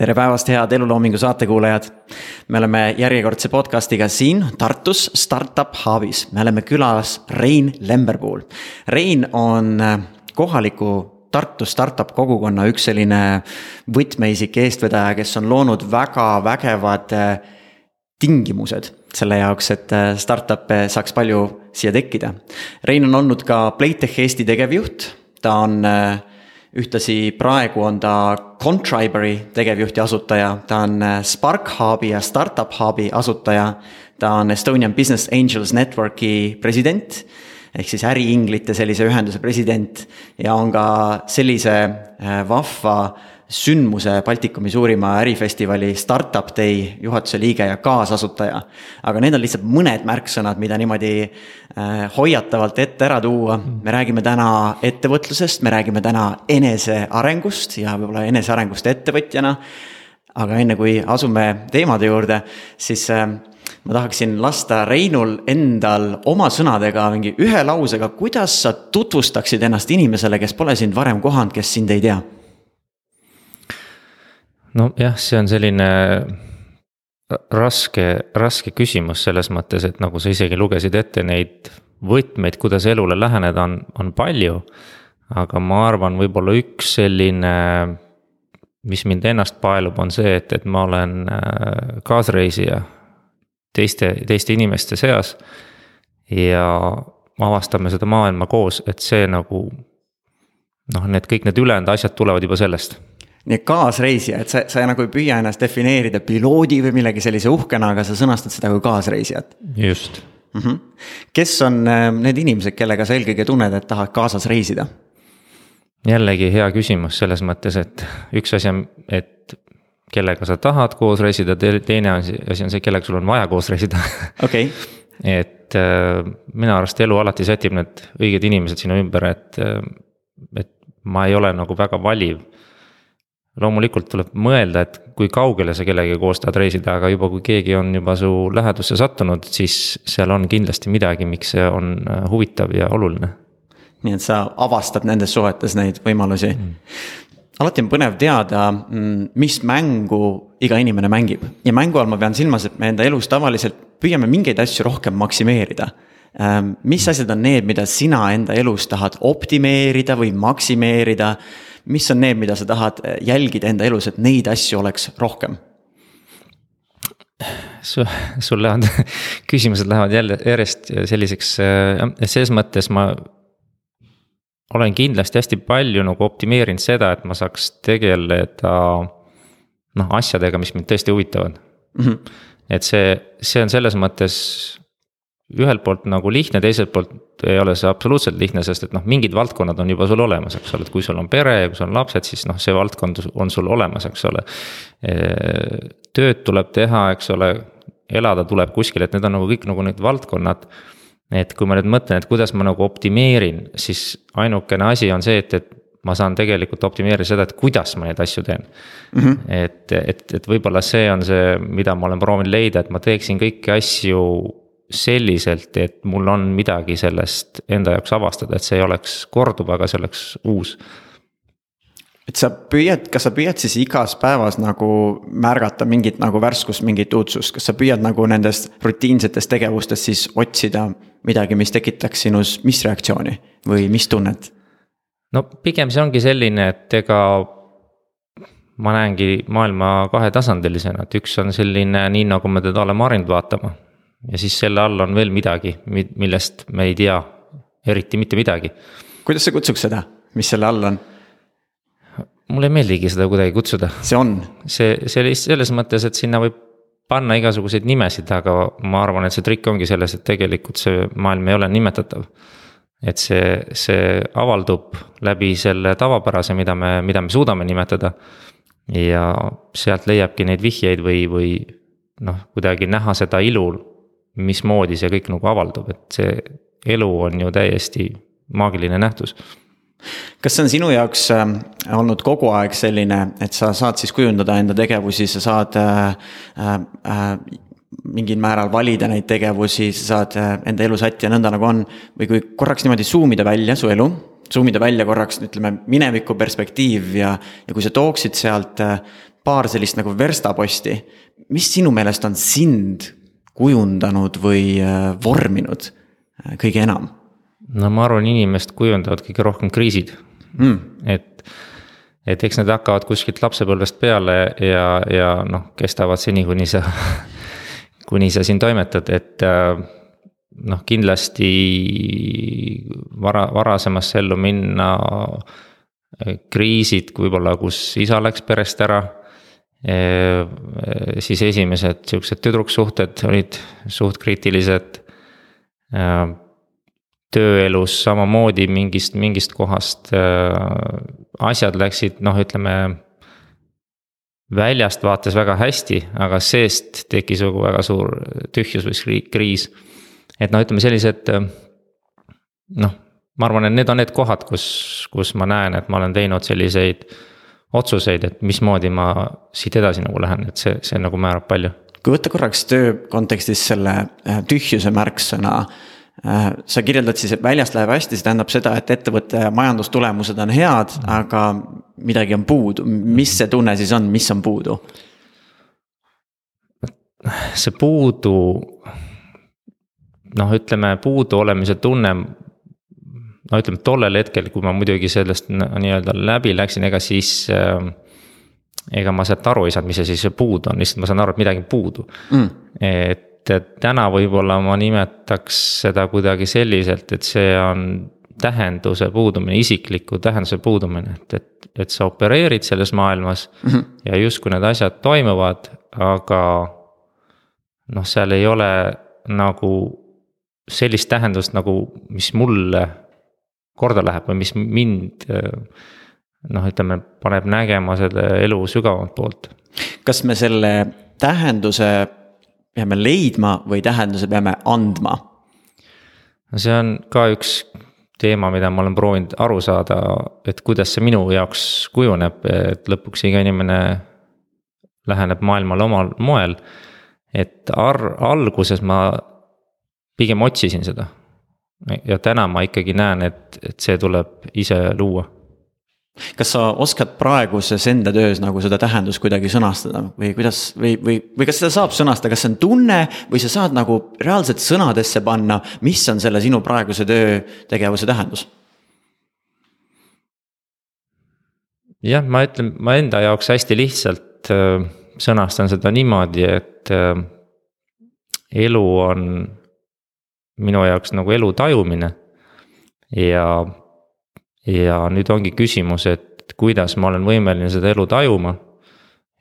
tere päevast, head eluloomingu saatekuulajad. me oleme järjekordse podcast'iga siin Tartus Startup Hubis, me oleme külas Rein Lemberpuul. Rein on äh, kohaliku Tartu startup kogukonna üks selline võtmeisik, eestvedaja, kes on loonud väga vägevad äh, tingimused selle jaoks, et äh, startup'e saaks palju siia tekkida. Rein on olnud ka Playtech Eesti tegevjuht, ta on ühtlasi praegu on ta Contriberi tegevjuht ja asutaja, ta on äh, Spark Hubi ja Startup Hubi asutaja. ta on Estonian Business Angels Networki president ehk siis äriinglite sellise ühenduse president ja on ka sellise äh, vahva sündmuse Baltikumi suurima ärifestivali Startup Day juhatuse liige ja kaasasutaja. aga need on lihtsalt mõned märksõnad, mida niimoodi äh, hoiatavalt ette ära tuua. me räägime täna ettevõtlusest, me räägime täna enesearengust ja võib-olla enesearengust ettevõtjana. aga enne kui asume teemade juurde, siis äh, ma tahaksin lasta Reinul endal oma sõnadega mingi ühe lausega, kuidas sa tutvustaksid ennast inimesele, kes pole sind varem kohanud, kes sind ei tea nojah, see on selline raske, raske küsimus selles mõttes, et nagu sa isegi lugesid ette neid võtmeid, kuidas elule läheneda, on, on palju. aga ma arvan, võib-olla üks selline, mis mind ennast paelub, on see, et, et ma olen äh, kaasreisija teiste, teiste inimeste seas. ja avastame seda maailma koos, et see nagu noh, need kõik need ülejäänud asjad tulevad juba sellest nii et kaasreisija, et sa, sa nagu ei püüa ennast defineerida piloodi või millegi sellise uhkena, aga sa sõnastad seda kui kaasreisijat. just mm. -hmm. kes on äh, need inimesed, kellega sa eelkõige tunned, et tahad kaasas reisida? jällegi hea küsimus selles mõttes, et üks asi on, et kellega sa tahad koos reisida, teine asi on see, kellega sul on vaja koos reisida. okei. et äh, minu arust elu alati sätib need õiged inimesed sinu ümber, et, äh, et ma ei ole nagu väga valiv loomulikult tuleb mõelda, et kui kaugele sa kellegagi koos tahad reisida, aga juba kui keegi on juba su lähedusse sattunud, siis seal on kindlasti midagi, miks see on äh, huvitav ja oluline. nii et sa avastad nendes suhetes neid võimalusi mm. alati on põnev teada, mm, mis mängu iga inimene mängib ja mängu all ma pean silmas, et me enda elus tavaliselt püüame mingeid asju rohkem maksimeerida ähm, mis asjad on need, mida sina enda elus tahad optimeerida või maksimeerida mis on need, mida sa tahad eh, jälgida enda elus, et neid asju oleks rohkem? su, sul lähevad, küsimused lähevad jälle järjest selliseks, eh, selles mõttes ma olen kindlasti hästi palju nagu optimeerinud seda, et ma saaks tegeleda noh, asjadega, mis mind tõesti huvitavad mm. -hmm. et see, see on selles mõttes ühelt poolt nagu lihtne, teiselt poolt ei ole see absoluutselt lihtne, sest et noh, mingid valdkonnad on juba sul olemas, eks ole, et kui sul on pere ja kui sul on lapsed, siis noh, see valdkond on sul olemas, eks ole. tööd tuleb teha, eks ole, elada tuleb kuskil, et need on nagu kõik nagu need valdkonnad. et kui ma nüüd mõtlen, et kuidas ma nagu optimeerin, siis ainukene asi on see, et, et ma saan tegelikult optimeerida seda, et kuidas ma neid asju teen mm. -hmm. et, et, et võib-olla see on see, mida ma olen proovinud leida, et ma teeksin kõiki asju selliselt, et mul on midagi sellest enda jaoks avastada, et see ei oleks korduv, aga see oleks uus. et sa püüad, kas sa püüad siis igas päevas nagu märgata mingit nagu värskust, mingit uudsust, kas sa püüad nagu nendest rutiinsetest tegevustest siis otsida midagi, mis tekitaks sinus mis reaktsiooni või mis tunnet? no pigem see ongi selline, et ega ma näengi maailma kahetasandilisena, et üks on selline, nii nagu me teda oleme harjunud vaatama ja siis selle all on veel midagi, millest me ei tea eriti mitte midagi. kuidas sa kutsuks seda, mis selle all on? mulle ei meeldigi seda kuidagi kutsuda. see on? see, see oli selles mõttes, et sinna võib panna igasuguseid nimesid, aga ma arvan, et see trikk ongi selles, et tegelikult see maailm ei ole nimetatav. et see, see avaldub läbi selle tavapärase, mida me, mida me suudame nimetada. ja sealt leiabki neid vihjeid või, või noh, kuidagi näha seda ilu mismoodi see kõik nagu avaldub, et see elu on ju täiesti maagiline nähtus kas see on sinu jaoks äh, olnud kogu aeg selline, et sa saad siis kujundada enda tegevusi, sa saad äh, äh, äh mingil määral valida neid tegevusi, sa saad äh, enda elu sätti ja nõnda nagu on. või kui korraks niimoodi zoom ida välja su elu, zoom ida välja korraks ütleme mineviku perspektiiv ja, ja kui sa tooksid sealt paar sellist nagu verstaposti. mis sinu meelest on sind kujundanud või äh, vorminud äh, kõige enam? no ma arvan, inimest kujundavad kõige rohkem kriisid mm.. et, et eks need hakkavad kuskilt lapsepõlvest peale ja, ja noh, kestavad seni, kuni sa kuni sa siin toimetad, et äh, noh, kindlasti vara, varasemasse ellu minna kriisid võib-olla, kus isa läks perest ära siis esimesed siuksed tüdruksuhted olid suht kriitilised. tööelus samamoodi mingist, mingist kohast asjad läksid, noh, ütleme. väljast vaates väga hästi, aga seest tekkis nagu väga suur tühjus või kriis. et noh, ütleme sellised noh, ma arvan, et need on need kohad, kus, kus ma näen, et ma olen teinud selliseid otsuseid, et mismoodi ma siit edasi nagu lähen, et see, see nagu määrab palju. kui võtta korraks töö kontekstis selle äh, tühjuse märksõna. Äh, sa kirjeldad siis, et väljast läheb hästi, see tähendab seda, et ettevõtte majandustulemused on head, aga midagi on puudu, mis see tunne siis on, mis on puudu? see puudu, noh, ütleme puudu olemise tunne no ütleme tollel hetkel, kui ma muidugi sellest nii-öelda läbi läksin, ega siis äh,. ega ma sealt aru ei saanud, mis see siis puudu on, lihtsalt ma saan aru, et midagi on puudu mm.. et, täna võib-olla ma nimetaks seda kuidagi selliselt, et see on tähenduse puudumine, isikliku tähenduse puudumine, et, et, et sa opereerid selles maailmas mm. -hmm. ja justkui need asjad toimuvad, aga noh, seal ei ole nagu sellist tähendust nagu, mis mulle korda läheb või mis mind noh, ütleme, paneb nägema selle elu sügavamalt poolt. kas me selle tähenduse peame leidma või tähenduse peame andma? no see on ka üks teema, mida ma olen proovinud aru saada, et kuidas see minu jaoks kujuneb, et lõpuks iga inimene läheneb maailmale omal moel. et ar-, alguses ma pigem otsisin seda ja täna ma ikkagi näen, et, et see tuleb ise luua. kas sa oskad praeguses enda töös nagu seda tähendust kuidagi sõnastada või kuidas või, või, või kas seda saab sõnastada, kas see on tunne või sa saad nagu reaalselt sõnadesse panna, mis on selle sinu praeguse töötegevuse tähendus? jah, ma ütlen, ma enda jaoks hästi lihtsalt äh, sõnastan seda niimoodi, et äh, elu on minu jaoks nagu elu tajumine. ja, ja nüüd ongi küsimus, et kuidas ma olen võimeline seda elu tajuma.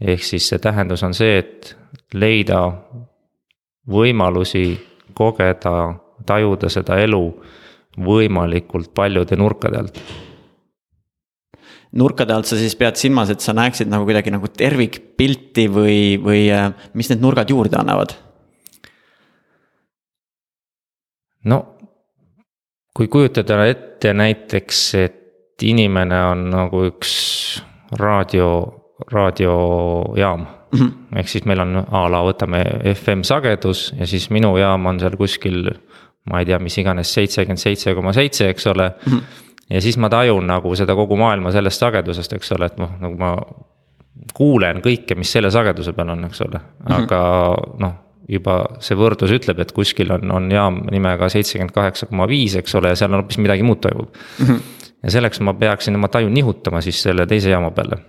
ehk siis see tähendus on see, et leida võimalusi kogeda, tajuda seda elu võimalikult paljude nurkade alt nurkade alt sa siis pead silmas, et sa näeksid nagu kuidagi nagu tervikpilti või, või äh, mis need nurgad juurde annavad? No kui kujutada ette näiteks, et inimene on nagu üks raadio, raadiojaam mm. -hmm. ehk siis meil on a la võtame FM sagedus ja siis minu jaam on seal kuskil. ma ei tea, mis iganes seitsekümmend seitse koma seitse, eks ole mm. -hmm. ja siis ma tajun nagu seda kogu maailma sellest sagedusest, eks ole, et noh, nagu ma kuulen kõike, mis selle sageduse peal on, eks ole, mhm. aga mm -hmm. noh juba see võrdlus ütleb, et kuskil on, on jaam nimega seitsekümmend kaheksa koma viis, eks ole, ja seal on hoopis midagi muud toimub mm. -hmm. ja selleks ma peaksin oma taju nihutama siis selle teise jaama peale.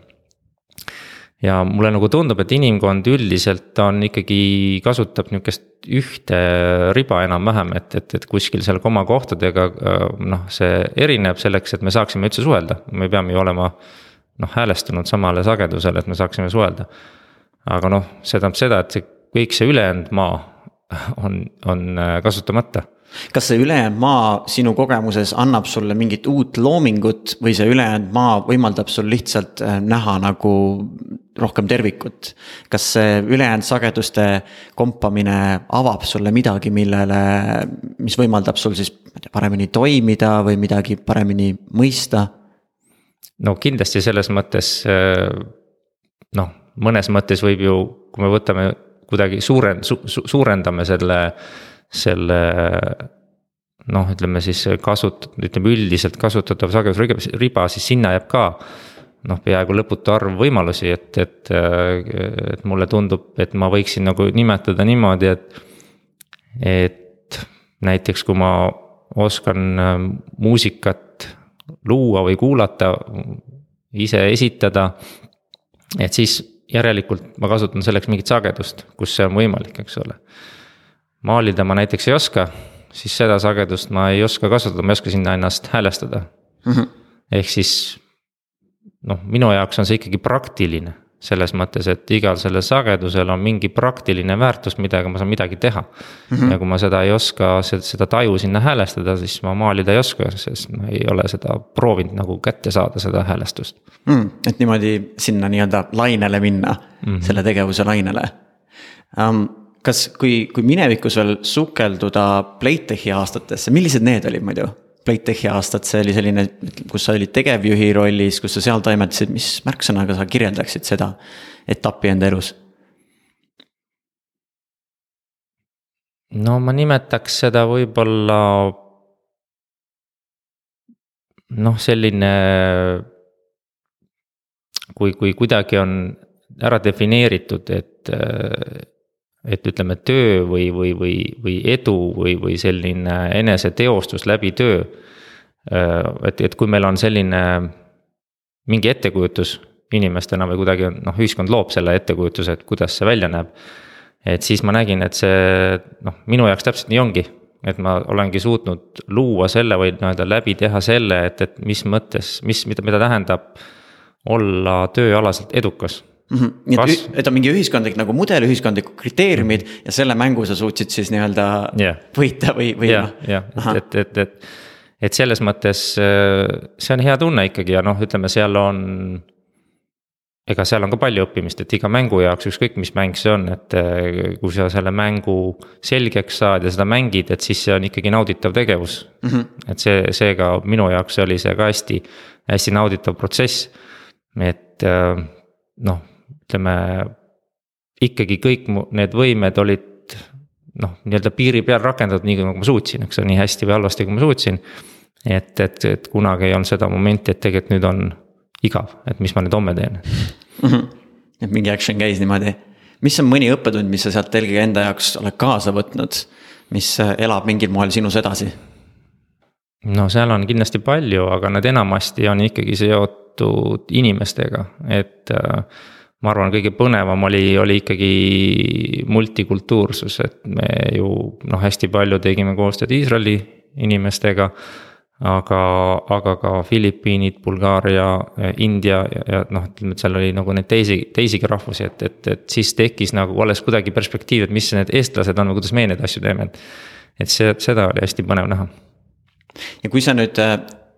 ja mulle nagu tundub, et inimkond üldiselt on ikkagi, kasutab nihukest ühte riba enam-vähem, et, et, et kuskil seal komakohtadega noh, see erineb selleks, et me saaksime üldse suhelda, me peame ju olema noh, häälestunud samale sagedusele, et me saaksime suhelda. aga noh, see tähendab seda, et see kõik see ülejäänud maa on, on äh, kasutamata kas see ülejäänud maa sinu kogemuses annab sulle mingit uut loomingut või see ülejäänud maa võimaldab sul lihtsalt äh, näha nagu rohkem tervikut? kas see ülejäänud sageduste kompamine avab sulle midagi, millele, mis võimaldab sul siis paremini toimida või midagi paremini mõista? no kindlasti selles mõttes äh, noh, mõnes mõttes võib ju, kui me võtame kuidagi suuren- su,, suurendame selle, selle noh, ütleme siis kasut-, ütleme üldiselt kasutatav sagedusriba, siis sinna jääb ka noh, peaaegu lõputu arv võimalusi, et, et, et mulle tundub, et ma võiksin nagu nimetada niimoodi, et. et näiteks kui ma oskan äh, muusikat luua või kuulata, ise esitada. et siis järelikult ma kasutan selleks mingit sagedust, kus see on võimalik, eks ole. maalida ma näiteks ei oska, siis seda sagedust ma ei oska kasutada, ma ei oska sinna ennast häälestada mm. -hmm. ehk siis noh, minu jaoks on see ikkagi praktiline selles mõttes, et igal sellel sagedusel on mingi praktiline väärtus, millega ma saan midagi teha mm. -hmm. ja kui ma seda ei oska, seda taju sinna häälestada, siis ma maalida ei oska, sest ma ei ole seda proovinud nagu kätte saada, seda häälestust mm,. et niimoodi sinna nii-öelda lainele minna mm, -hmm. selle tegevuse lainele um,. kas, kui, kui minevikus veel sukelduda Playtechi aastatesse, millised need olid muidu? Playtechi aastat, see oli selline, kus sa olid tegevjuhi rollis, kus sa seal toimetasid, mis märksõnaga sa kirjeldaksid seda etappi enda elus? no ma nimetaks seda võib-olla. noh, selline. kui, kui kuidagi on ära defineeritud, et et ütleme, töö või, või, või, või edu või, või selline eneseteostus läbi töö. et, et kui meil on selline mingi ettekujutus inimestena või kuidagi noh, ühiskond loob selle ettekujutuse, et kuidas see välja näeb. et siis ma nägin, et see noh, minu jaoks täpselt nii ongi, et ma olengi suutnud luua selle või nii-öelda läbi teha selle, et, et mis mõttes, mis, mida, mida tähendab olla tööalaselt edukas mm. -hmm. nii et et on mingi ühiskondlik nagu mudel, ühiskondlikud kriteeriumid -hmm. ja selle mängu sa suutsid siis nii-öelda yeah. võita või, või jah, jah, et, et, et, et selles mõttes äh, see on hea tunne ikkagi ja noh, ütleme, seal on. ega seal on ka palju õppimist, et iga mängu jaoks, ükskõik mis mäng see on, et äh, kui sa selle mängu selgeks saad ja seda mängid, et siis see on ikkagi nauditav tegevus mm. -hmm. et see, seega minu jaoks oli see ka hästi, hästi nauditav protsess. et äh, noh ütleme, ikkagi kõik mu need võimed olid noh, nii-öelda piiri peal rakendatud nii nagu ma suutsin, eks ole, nii hästi või halvasti, kui ma suutsin. et, et, et kunagi ei olnud seda momenti, et tegelikult nüüd on igav, et mis ma nüüd homme teen mm. -hmm. et mingi action käis niimoodi. mis on mõni õppetund, mis sa sealt eelkõige enda jaoks oled kaasa võtnud, mis elab mingil moel sinus edasi? no seal on kindlasti palju, aga need enamasti on ikkagi seotud inimestega, et äh, ma arvan, kõige põnevam oli, oli ikkagi multikultuursus, et me ju noh, hästi palju tegime koostööd Iisraeli inimestega. aga, aga ka Filipiinid, Bulgaaria, India ja, ja noh, ütleme, et seal oli nagu neid teisi, teisigi rahvusi, et, et, et siis tekkis nagu alles kuidagi perspektiiv, et mis need eestlased on või kuidas meie neid asju teeme, et. et see, seda oli hästi põnev näha. ja kui sa nüüd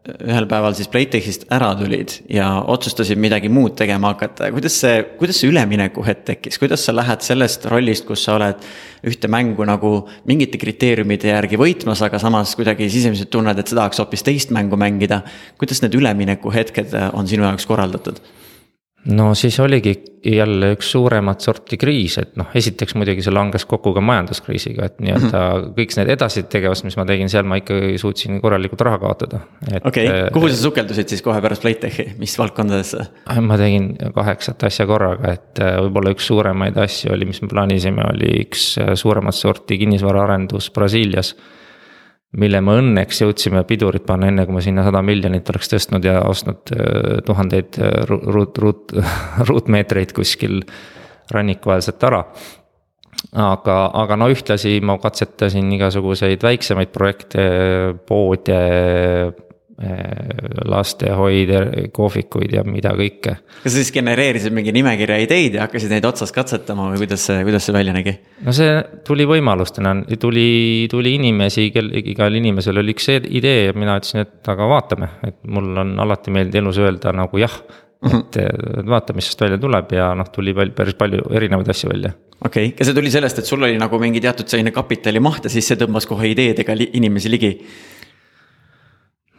ühel päeval siis Playtechist ära tulid ja otsustasid midagi muud tegema hakata, kuidas see, kuidas see üleminekuhetk tekkis, kuidas sa lähed sellest rollist, kus sa oled ühte mängu nagu mingite kriteeriumide järgi võitmas, aga samas kuidagi sisemiselt tunned, et sa tahaks hoopis teist mängu mängida. kuidas need üleminekuhetked on sinu jaoks korraldatud? No siis oligi jälle üks suuremat sorti kriis, et noh, esiteks muidugi see langes kokku ka majanduskriisiga, et nii-öelda mm -hmm. kõik need edasised tegevused, mis ma tegin seal, ma ikkagi suutsin korralikult raha kaotada. okei okay., äh, kuhu sa sukeldusid siis kohe pärast Playtechi, mis valdkondadesse? ma tegin kaheksat asja korraga, et äh, võib-olla üks suuremaid asju oli, mis me plaanisime, oli üks äh, suuremat sorti kinnisvaraarendus Brasiilias mille me õnneks jõudsime pidurit panna, enne kui me sinna sada miljonit oleks tõstnud ja ostnud äh, tuhandeid äh, ruut, ruut, ruutmeetreid kuskil rannikuäärset ala. aga, aga no ühtlasi ma katsetasin igasuguseid väiksemaid projekte, poode Äh, lastehoid, kohvikuid ja mida kõike. kas sa siis genereerisid mingi nimekirja ideid ja hakkasid neid otsas katsetama või kuidas see, kuidas see välja nägi? no see tuli võimalustena, tuli, tuli inimesi, kel, igal inimesel oli üks idee ja mina ütlesin, et aga vaatame, et mul on alati meeldinud elus öelda nagu jah. Mhm. et vaata, mis sellest välja tuleb ja noh, tuli päris palju erinevaid asju välja okei okay., ja see tuli sellest, et sul oli nagu mingi teatud selline kapitalimaht ja siis see tõmbas kohe ideedega inimesi ligi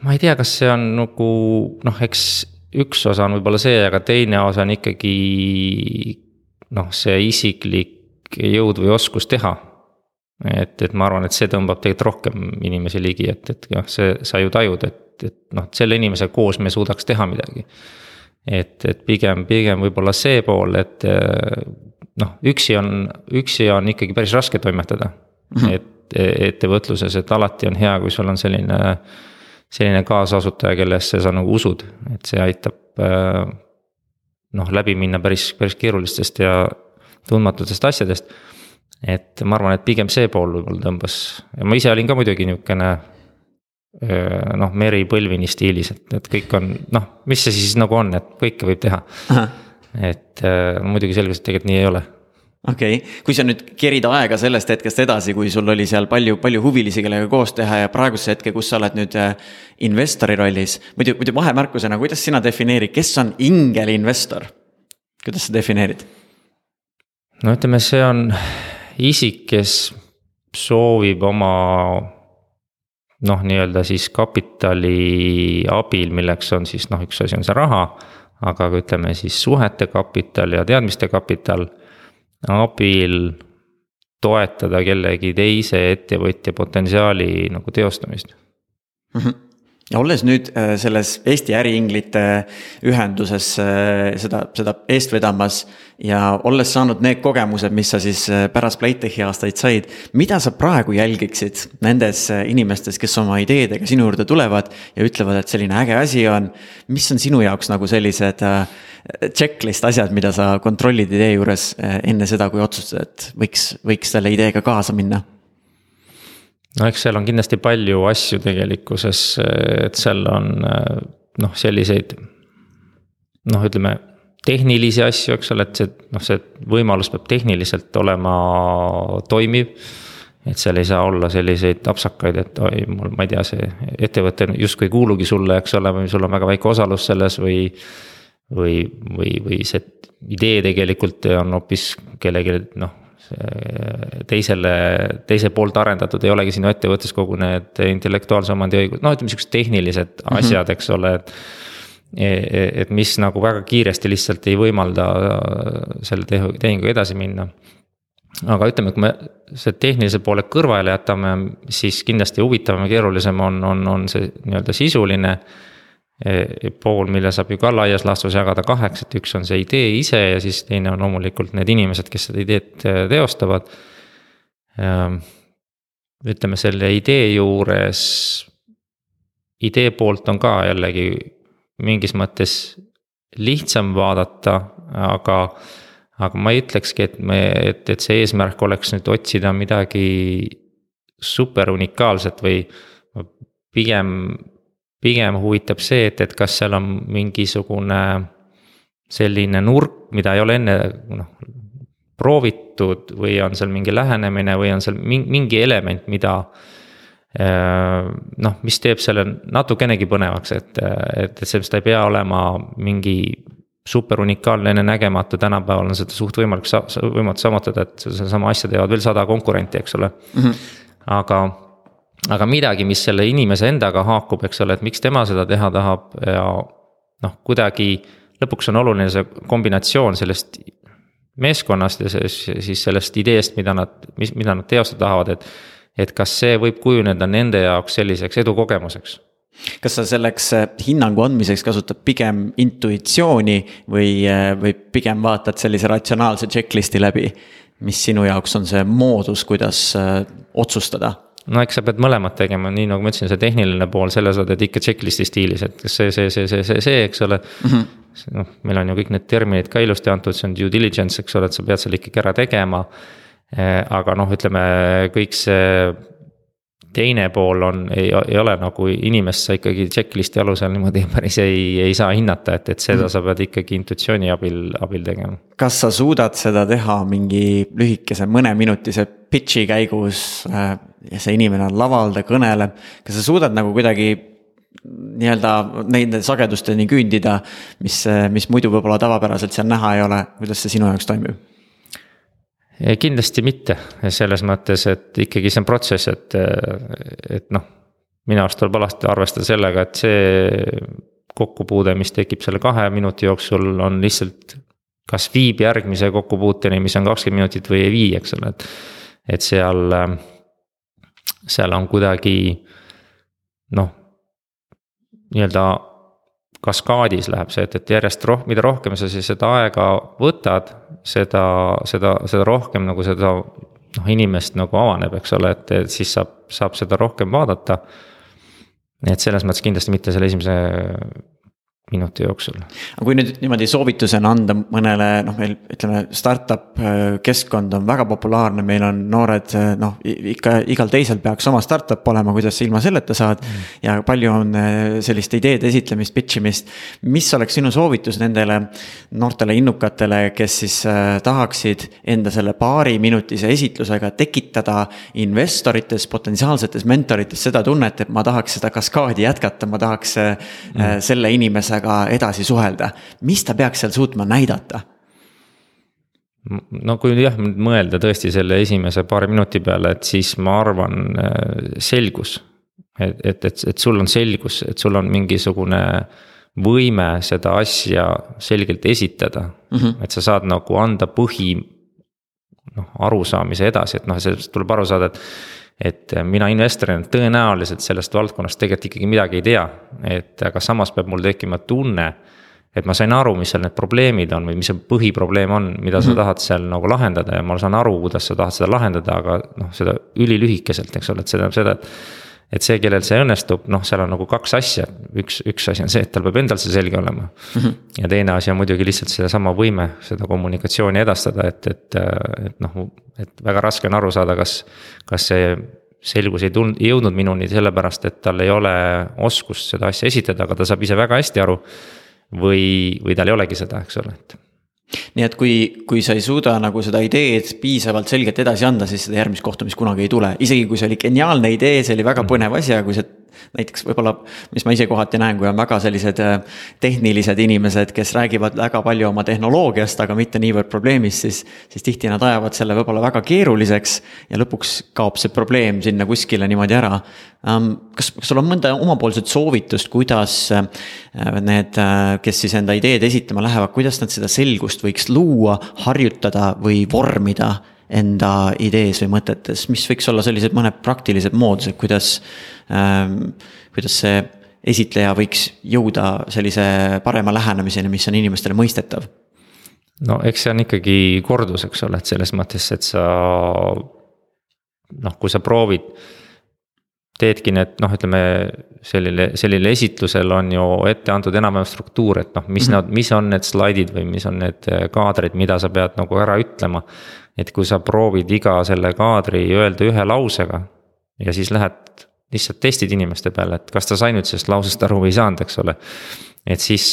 ma ei tea, kas see on nagu noh, eks üks osa on võib-olla see, aga teine osa on ikkagi noh, see isiklik jõud või oskus teha. et, et ma arvan, et see tõmbab tegelikult rohkem inimesi ligi, et, et jah, see, sa ju tajud, et, et noh, selle inimesega koos me suudaks teha midagi. et, et pigem, pigem võib-olla see pool, et noh, üksi on, üksi on ikkagi päris raske toimetada mm. -hmm. et ettevõtluses, et alati on hea, kui sul on selline, selline kaasasutaja, kellesse sa nagu usud, et see aitab noh, läbi minna päris, päris keerulistest ja tundmatutest asjadest. et ma arvan, et pigem see pool võib-olla tõmbas ja ma ise olin ka muidugi nihukene noh, Meri Põlvini stiilis, et, et kõik on noh, mis see siis nagu on, et kõike võib teha. et muidugi selgus, et tegelikult nii ei ole okei okay., kui sa nüüd kerid aega sellest hetkest edasi, kui sul oli seal palju, palju huvilisi, kellega koos teha ja praeguse hetke, kus sa oled nüüd investori rollis. muidu, muidu vahemärkusena, kuidas sina defineerid, kes on ingelinvestor? kuidas sa defineerid? no ütleme, see on isik, kes soovib oma noh, nii-öelda siis kapitali abil, milleks on siis noh, üks asi on see raha. aga ka ütleme siis suhete kapital ja teadmiste kapital abil toetada kellegi teise ettevõtja potentsiaali nagu teostamist mm. -hmm olles nüüd äh, selles Eesti äriinglite ühenduses äh, seda, seda eest vedamas ja olles saanud need kogemused, mis sa siis äh, pärast Playtechi aastaid said. mida sa praegu jälgiksid nendes inimestes, kes oma ideedega sinu juurde tulevad ja ütlevad, et selline äge asi on. mis on sinu jaoks nagu sellised checklist asjad, mida sa kontrollid idee juures enne seda, kui otsustad, et võiks, võiks selle ideega kaasa minna no eks seal on kindlasti palju asju tegelikkuses, et seal on noh, selliseid noh, ütleme tehnilisi asju, eks ole, et see noh, see võimalus peab tehniliselt olema toimiv. et seal ei saa olla selliseid apsakaid, et oi, mul, ma ei tea, see ettevõte justkui ei kuulugi sulle, eks ole, või sul on väga väike osalus selles või. või, või, või see idee tegelikult on hoopis kellelegi noh teisele, teise poolt arendatud, ei olegi sinu ettevõttes kogu need intellektuaalse omandi õigus, no ütleme siuksed tehnilised mm -hmm. asjad, eks ole, et. E, e, et mis nagu väga kiiresti lihtsalt ei võimalda selle tehinguga edasi minna. aga ütleme, kui me see tehnilise poole kõrvale jätame, siis kindlasti huvitavam ja keerulisem on, on, on see nii-öelda sisuline pool, mille saab ju ka laias laastus jagada kaheks, et üks on see idee ise ja siis teine on loomulikult need inimesed, kes seda ideed e, teostavad. ütleme selle idee juures, idee poolt on ka jällegi mingis mõttes lihtsam vaadata, aga. aga ma ei ütlekski, et me, et, et see eesmärk oleks nüüd otsida midagi super unikaalset või pigem pigem huvitab see, et, et kas seal on mingisugune selline nurk, mida ei ole enne noh proovitud või on seal mingi lähenemine või on seal mingi element, mida. Äh, noh, mis teeb selle natukenegi põnevaks, et, et, et sellest ei pea olema mingi super unikaalne, ennenägematu, tänapäeval on seda suht võimalik võimatu saavutada, et sedasama asja teevad veel sada konkurenti, eks ole mm. -hmm. aga aga midagi, mis selle inimese endaga haakub, eks ole, et miks tema seda teha tahab ja noh, kuidagi lõpuks on oluline see kombinatsioon sellest meeskonnast ja siis sellest ideest, mida nad, mis, mida nad teostada tahavad, et. et kas see võib kujuneda nende jaoks selliseks edukogemuseks kas sa selleks äh, hinnangu andmiseks kasutad pigem intuitsiooni või, äh, või pigem vaatad sellise ratsionaalse checklist'i läbi? mis sinu jaoks on see moodus, kuidas äh, otsustada? No eks sa pead mõlemat tegema, nii nagu ma ütlesin, see tehniline pool, selle sa teed ikka checklist'i stiilis, et kas see, see, see, see, see, see, eks ole mm. -hmm. noh, meil on ju kõik need terminid ka ilusti antud, see on due diligence, eks ole, et sa pead selle ikkagi ära tegema. Eh, aga noh, ütleme kõik see teine pool on, ei, ei ole nagu inimest sa ikkagi checklist'i alusel niimoodi päris ei, ei saa hinnata, et, et seda mm. sa pead ikkagi intuitsiooni abil, abil tegema. kas sa suudad seda teha mingi lühikese mõneminutise pitch'i käigus äh, ja see inimene on laval, ta kõneleb, kas sa suudad nagu kuidagi nii-öelda nende sagedusteni küündida, mis, mis muidu võib-olla tavapäraselt seal näha ei ole, kuidas see sinu jaoks toimib? Kindlasti mitte, selles mõttes, et ikkagi see on protsess, et, et noh, minu arust tuleb alati arvestada sellega, et see kokkupuude, mis tekib selle kahe minuti jooksul, on lihtsalt kas viib järgmise kokkupuuteni, mis on kakskümmend minutit või ei vii, eks ole, et, et seal seal on kuidagi noh, nii-öelda kaskaadis läheb see, et, et järjest roh-, mida rohkem sa siis seda aega võtad, seda, seda, seda rohkem nagu seda noh, inimest nagu avaneb, eks ole, et, siis saab, saab seda rohkem vaadata. et selles mõttes kindlasti mitte selle esimese minuti jooksul. aga kui nüüd niimoodi soovitusena anda mõnele noh, meil ütleme, startup äh, keskkond on väga populaarne, meil on noored äh, noh, ikka igal teisel peaks oma startup olema, kuidas sa ilma selleta saad mm.. ja palju on äh, sellist ideede esitlemist, pitch imist. mis oleks sinu soovitus nendele noortele innukatele, kes siis tahaksid enda selle paariminutise esitlusega tekitada investorites, potentsiaalsetes mentorites seda tunnet, et ma tahaks seda kaskaadi jätkata, ma tahaks mm. selle inimese inimesega edasi suhelda, mis ta peaks seal suutma näidata? no kui jah, mõelda tõesti selle esimese paari minuti peale, et siis ma arvan äh, selgus. et, et, et, et sul on selgus, et sul on mingisugune võime seda asja selgelt esitada mm. -hmm. et sa saad nagu anda põhi noh, arusaamise edasi, et noh, sellest tuleb aru saada, et et mina investorina tõenäoliselt sellest valdkonnast tegelikult ikkagi midagi ei tea, et aga samas peab mul tekkima tunne et ma sain aru, mis seal need probleemid on või mis see põhiprobleem on, mida mm -hmm. sa tahad seal nagu lahendada ja ma saan aru, kuidas sa tahad seda lahendada, aga noh, seda ülilühikeselt, eks ole, et see tähendab seda, et et see, kellel see õnnestub, noh, seal on nagu kaks asja, üks, üks asi on see, et tal peab endal see selge olema mm. -hmm. ja teine asi on muidugi lihtsalt sedasama võime seda kommunikatsiooni edastada, et, et, et noh, et väga raske on aru saada, kas, kas see selgus ei tulnud, ei jõudnud minuni sellepärast, et tal ei ole oskust seda asja esitada, aga ta saab ise väga hästi aru. või, või tal ei olegi seda, eks ole, et nii et kui, kui sa ei suuda nagu seda ideed piisavalt selgelt edasi anda, siis seda järgmist kohtumist kunagi ei tule, isegi kui see oli geniaalne idee, see oli väga põnev asi, aga kui see näiteks võib-olla, mis ma ise kohati näen, kui on väga sellised äh, tehnilised inimesed, kes räägivad väga palju oma tehnoloogiast, aga mitte niivõrd probleemist, siis. siis tihti nad ajavad selle võib-olla väga keeruliseks ja lõpuks kaob see probleem sinna kuskile niimoodi ära. Ähm, kas, kas sul on mõnda omapoolset soovitust, kuidas äh, need, äh, kes siis enda ideed esitama lähevad, kuidas nad seda selgust võiks luua, harjutada või vormida? Enda idees või mõtetes, mis võiks olla sellised mõned praktilised moodused, kuidas ähm,, kuidas see esitleja võiks jõuda sellise parema lähenemiseni, mis on inimestele mõistetav? no eks see on ikkagi kordus, eks ole, et selles mõttes, et sa noh, kui sa proovid teedki need noh, ütleme sellele, sellele esitlusel on ju ette antud enam-vähem struktuur, et noh, mis mm -hmm. nad, mis on need slaidid või mis on need kaadrid, mida sa pead nagu ära ütlema et kui sa proovid iga selle kaadri öelda ühe lausega ja siis lähed lihtsalt testid inimeste peale, et kas ta sai nüüd sellest lausest aru või ei saanud, eks ole. et siis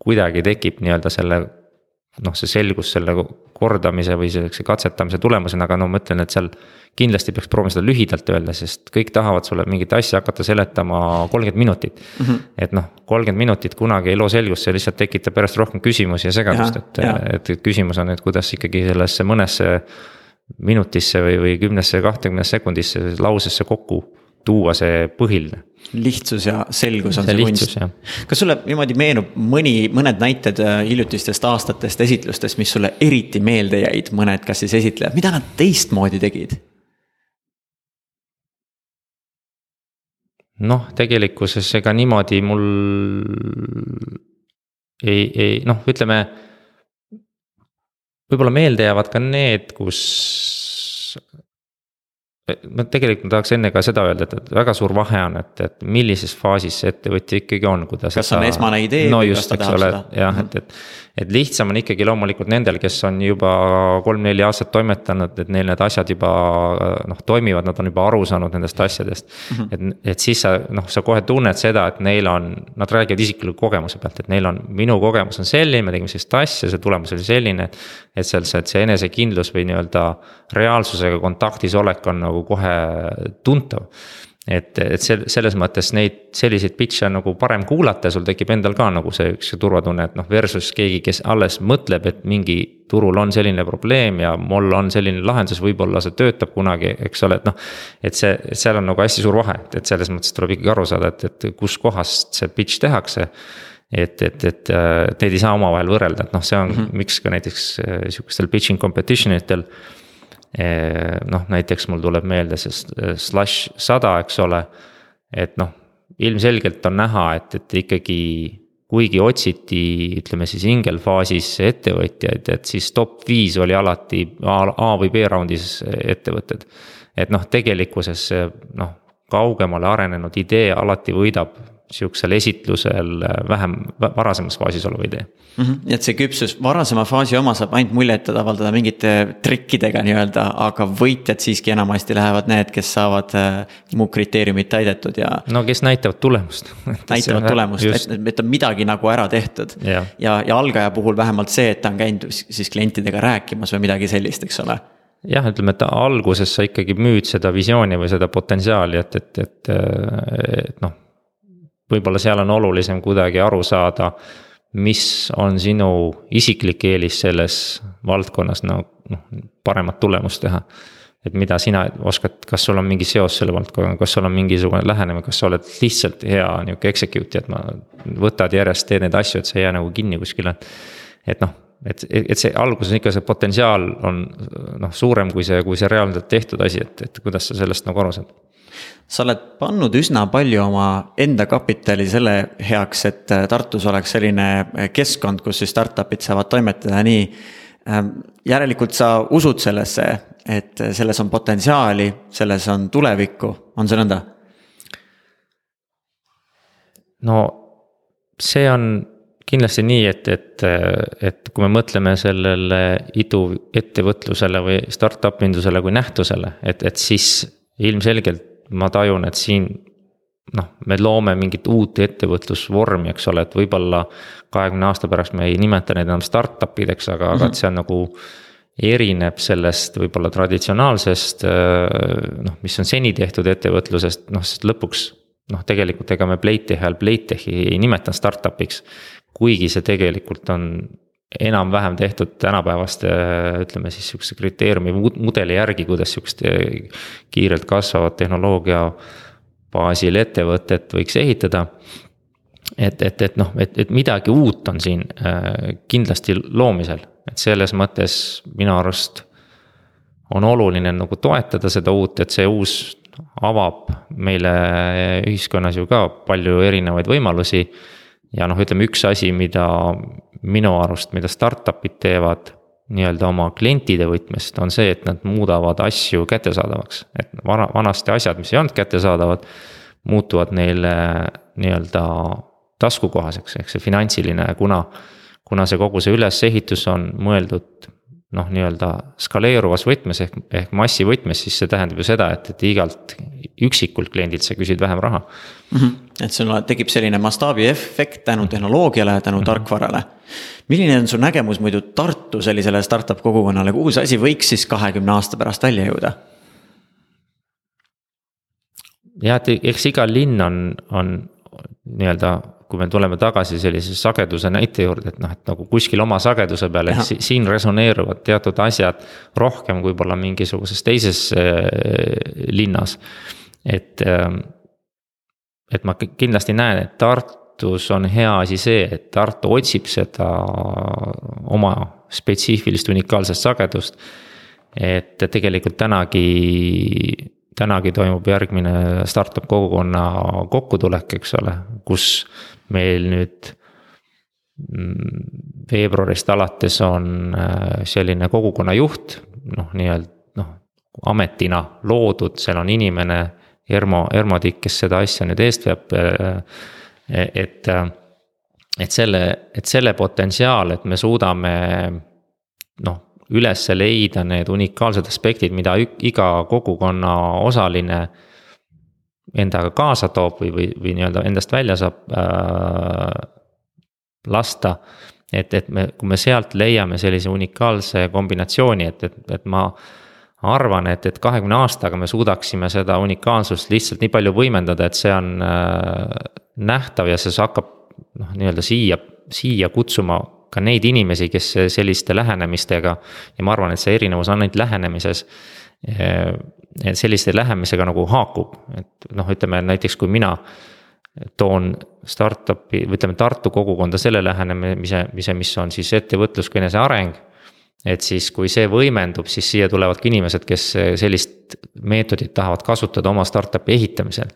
kuidagi tekib nii-öelda selle noh, see selgus selle kordamise või sellise katsetamise tulemusena, aga no ma ütlen, et seal kindlasti peaks proovima seda lühidalt öelda, sest kõik tahavad sulle mingit asja hakata seletama kolmkümmend minutit mm. -hmm. et noh, kolmkümmend minutit kunagi ei loo selgust, see lihtsalt tekitab järjest rohkem küsimusi ja segadust, et, et, et küsimus on, et kuidas ikkagi sellesse mõnesse minutisse või, või kümnesse, kahtekümnesse sekundisse lausesse kokku tuua see põhiline. lihtsus ja selgus on see, see kunst. kas sulle niimoodi meenub mõni, mõned näited äh, hiljutistest aastatest esitlustest, mis sulle eriti meelde jäid, mõned, kas siis esitlejad, mida nad teistmoodi tegid? noh, tegelikkuses ega niimoodi mul ei, ei noh, ütleme. võib-olla meelde jäävad ka need, kus ma tegelikult ma tahaks enne ka seda öelda, et, et väga suur vahe on, et, et millises faasis see ettevõtja ikkagi on, kui ta. kas seda... on esmane idee no või just, kas ta tahab ole, seda? jah, et, et, et lihtsam on ikkagi loomulikult nendel, kes on juba kolm-neli aastat toimetanud, et neil need asjad juba noh, toimivad, nad on juba aru saanud nendest asjadest mm. -hmm. et, et siis sa noh, sa kohe tunned seda, et neil on, nad räägivad isikliku kogemuse pealt, et neil on, minu kogemus on selline, me tegime sellist asja, see tulemus oli selline. et seal see, see enesekindlus või nii-öelda reaalsusega kontaktis olek on nagu kohe tuntav et, et see, selles mõttes neid selliseid pitch'e on nagu parem kuulata ja sul tekib endal ka nagu see üks turvatunne, et noh, versus keegi, kes alles mõtleb, et mingi turul on selline probleem ja mul on selline lahendus, võib-olla see töötab kunagi, eks ole, et noh. et see, seal on nagu hästi suur vahe, et, et selles mõttes tuleb ikkagi aru saada, et, et kuskohast see pitch tehakse et, et, et neid ei saa omavahel võrrelda, et noh, see on mm, -hmm. miks ka näiteks äh, sihukestel pitching competition itel noh, näiteks mul tuleb meelde see slash sada, eks ole. et noh, ilmselgelt on näha, et, et ikkagi kuigi otsiti, ütleme siis ingelfaasis ettevõtjaid, et siis top viis oli alati A, A või B raundis ettevõtted. et noh, tegelikkuses noh, kaugemale arenenud idee alati võidab sihukesel esitlusel vähem varasemas faasis oleva idee mm. -hmm. nii et see küpsus varasema faasi oma saab ainult muljet avaldada mingite trikkidega nii-öelda, aga võitjad siiski enamasti lähevad need, kes saavad äh, mu kriteeriumid täidetud ja. no kes näitavad tulemust näitavad tulemust, et, et on midagi nagu ära tehtud. ja, ja, ja algaja puhul vähemalt see, et ta on käinud siis klientidega rääkimas või midagi sellist, eks ole jah, ütleme, et alguses sa ikkagi müüd seda visiooni või seda potentsiaali, et, et, et, et noh võib-olla seal on olulisem kuidagi aru saada, mis on sinu isiklik eelis selles valdkonnas, no noh, paremat tulemust teha. et mida sina oskad, kas sul on mingi seos selle valdkonnaga, kas sul on mingisugune lähenemine, kas sa oled lihtsalt hea nihuke execute'i, et ma. võtad järjest, teed neid asju, et sa ei jää nagu kinni kuskile. et noh, et, et see alguses ikka see potentsiaal on noh, suurem kui see, kui see reaalselt tehtud asi, et, et kuidas sa sellest nagu aru saad sa oled pannud üsna palju oma enda kapitali selle heaks, et äh, Tartus oleks selline äh, keskkond, kus siis startup'id saavad toimetada nii. Ähm, järelikult sa usud sellesse, et äh, selles on potentsiaali, selles on tulevikku, on see nõnda? no see on kindlasti nii, et, et, et kui me mõtleme sellele iduettevõtlusele või startup indusele kui nähtusele, et, et siis ilmselgelt ma tajun, et siin noh, me loome mingit uut ettevõtlusvormi, eks ole, et võib-olla kahekümne aasta pärast me ei nimeta neid enam startup ideks, aga mm, -hmm. aga et see on nagu erineb sellest võib-olla traditsionaalsest noh, mis on seni tehtud ettevõtlusest, noh, sest lõpuks noh, tegelikult ega me Playtechi ajal Playtechi ei nimetanud startup'iks. kuigi see tegelikult on enam-vähem tehtud tänapäevaste ütleme siis sihukese kriteeriumi mudeli järgi, kuidas sihukest kiirelt kasvavat tehnoloogia baasil ettevõtet võiks ehitada. et, et, et noh, et, et midagi uut on siin äh, kindlasti loomisel, et selles mõttes minu arust on oluline nagu toetada seda uut, et see uus avab meile ühiskonnas ju ka palju erinevaid võimalusi ja noh, ütleme üks asi, mida minu arust, mida startup'id teevad nii-öelda oma klientide võtmest, on see, et nad muudavad asju kättesaadavaks. et vana, vanasti asjad, mis ei olnud kättesaadavad, muutuvad neile nii-öelda taskukohaseks, ehk see finantsiline, kuna, kuna see kogu see ülesehitus on mõeldud noh, nii-öelda skaleeruvas võtmes ehk, ehk massi võtmes, siis see tähendab ju seda, et, et igalt üksikult kliendilt sa küsid vähem raha mm. -hmm. Et sul tekib selline mastaabiefekt tänu tehnoloogiale, tänu mm -hmm. tarkvarale. milline on su nägemus muidu Tartu sellisele startup kogukonnale, kuhu see asi võiks siis kahekümne aasta pärast välja jõuda? jah, et eks iga linn on, on nii-öelda kui me tuleme tagasi sellise sageduse näite juurde, et noh, et nagu kuskil oma sageduse peal, et siin resoneeruvad teatud asjad rohkem kui võib-olla mingisuguses teises äh, linnas. et, ähm, et ma kindlasti näen, et Tartus on hea asi see, et Tartu otsib seda oma spetsiifilist unikaalset sagedust. et tegelikult tänagi tänagi toimub järgmine startup kogukonna kokkutulek, eks ole, kus meil nüüd mm, veebruarist alates on äh, selline kogukonna juht, noh, nii-öelda noh, ametina loodud, seal on inimene, Ermo, Ermo Tikk, kes seda asja nüüd eest veab. Äh, et, et selle, et selle potentsiaal, et me suudame noh, üles leida need unikaalsed aspektid, mida iga kogukonna osaline endaga kaasa toob või, või, või nii-öelda endast välja saab äh, lasta. et, et me, kui me sealt leiame sellise unikaalse kombinatsiooni, et, et, et ma arvan, et, et kahekümne aastaga me suudaksime seda unikaalsust lihtsalt nii palju võimendada, et see on äh, nähtav ja see hakkab noh, nii-öelda siia, siia kutsuma ka neid inimesi, kes selliste lähenemistega. ja ma arvan, et see erinevus on ainult lähenemises äh, selliste lähemisega nagu haakub, et noh, ütleme näiteks kui mina toon startup'i või ütleme Tartu kogukonda selle lähenemise, mis, mis on siis ettevõtlus kui eneseareng. Et siis, kui see võimendub, siis siia tulevad ka inimesed, kes sellist meetodit tahavad kasutada oma startup'i ehitamisel.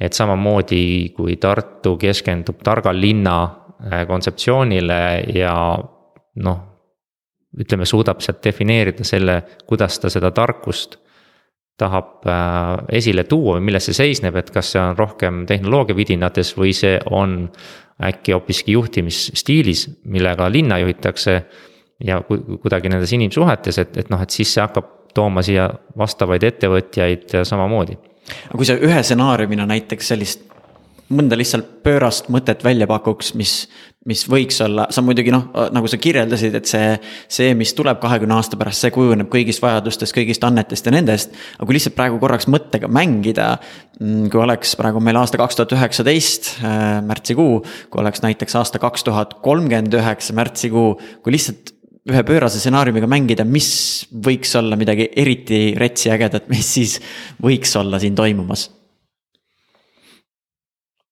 et samamoodi kui Tartu keskendub targa linna äh, kontseptsioonile ja noh. ütleme, suudab sealt defineerida selle, kuidas ta seda tarkust tahab äh, esile tuua või milles see seisneb, et kas see on rohkem tehnoloogia vidinates või see on äkki hoopiski juhtimisstiilis, millega linna juhitakse. Ja kuidagi nendes inimsuhetes, et, et noh, et siis see hakkab tooma siia vastavaid ettevõtjaid samamoodi. aga kui sa ühe stsenaariumina näiteks sellist mõnda lihtsalt pöörast mõtet välja pakuks, mis, mis võiks olla, sa muidugi noh, nagu sa kirjeldasid, et see, see, mis tuleb kahekümne aasta pärast, see kujuneb kõigist vajadustest, kõigist annetest ja nendest. aga kui lihtsalt praegu korraks mõttega mängida, mm, kui oleks praegu meil aasta kaks tuhat üheksateist äh, märtsikuu, kui oleks näiteks aasta kaks tuhat kolmkümmend üheksa märtsikuu, kui lihtsalt ühe pöörase stsenaariumiga mängida, mis võiks olla midagi eriti retsi ägedat, mis siis võiks olla siin toimumas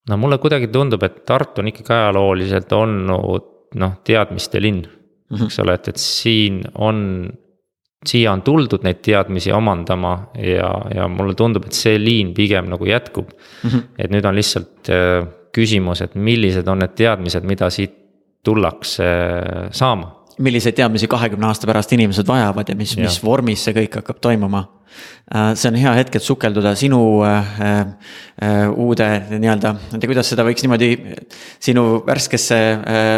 no mulle kuidagi tundub, et Tartu on ikkagi ajalooliselt olnud noh, teadmiste linn mm, -hmm. eks ole, et, et siin on. siia on tuldud neid teadmisi omandama ja, ja mulle tundub, et see liin pigem nagu jätkub mm. -hmm. et nüüd on lihtsalt äh, küsimus, et millised on need teadmised, mida siit tullakse äh, saama milliseid teadmisi kahekümne aasta pärast inimesed vajavad ja mis, mis vormis see kõik hakkab toimuma. Äh, see on hea hetk, et sukelduda sinu äh, äh, uude nii-öelda, ma ei tea, kuidas seda võiks niimoodi, sinu värskesse äh,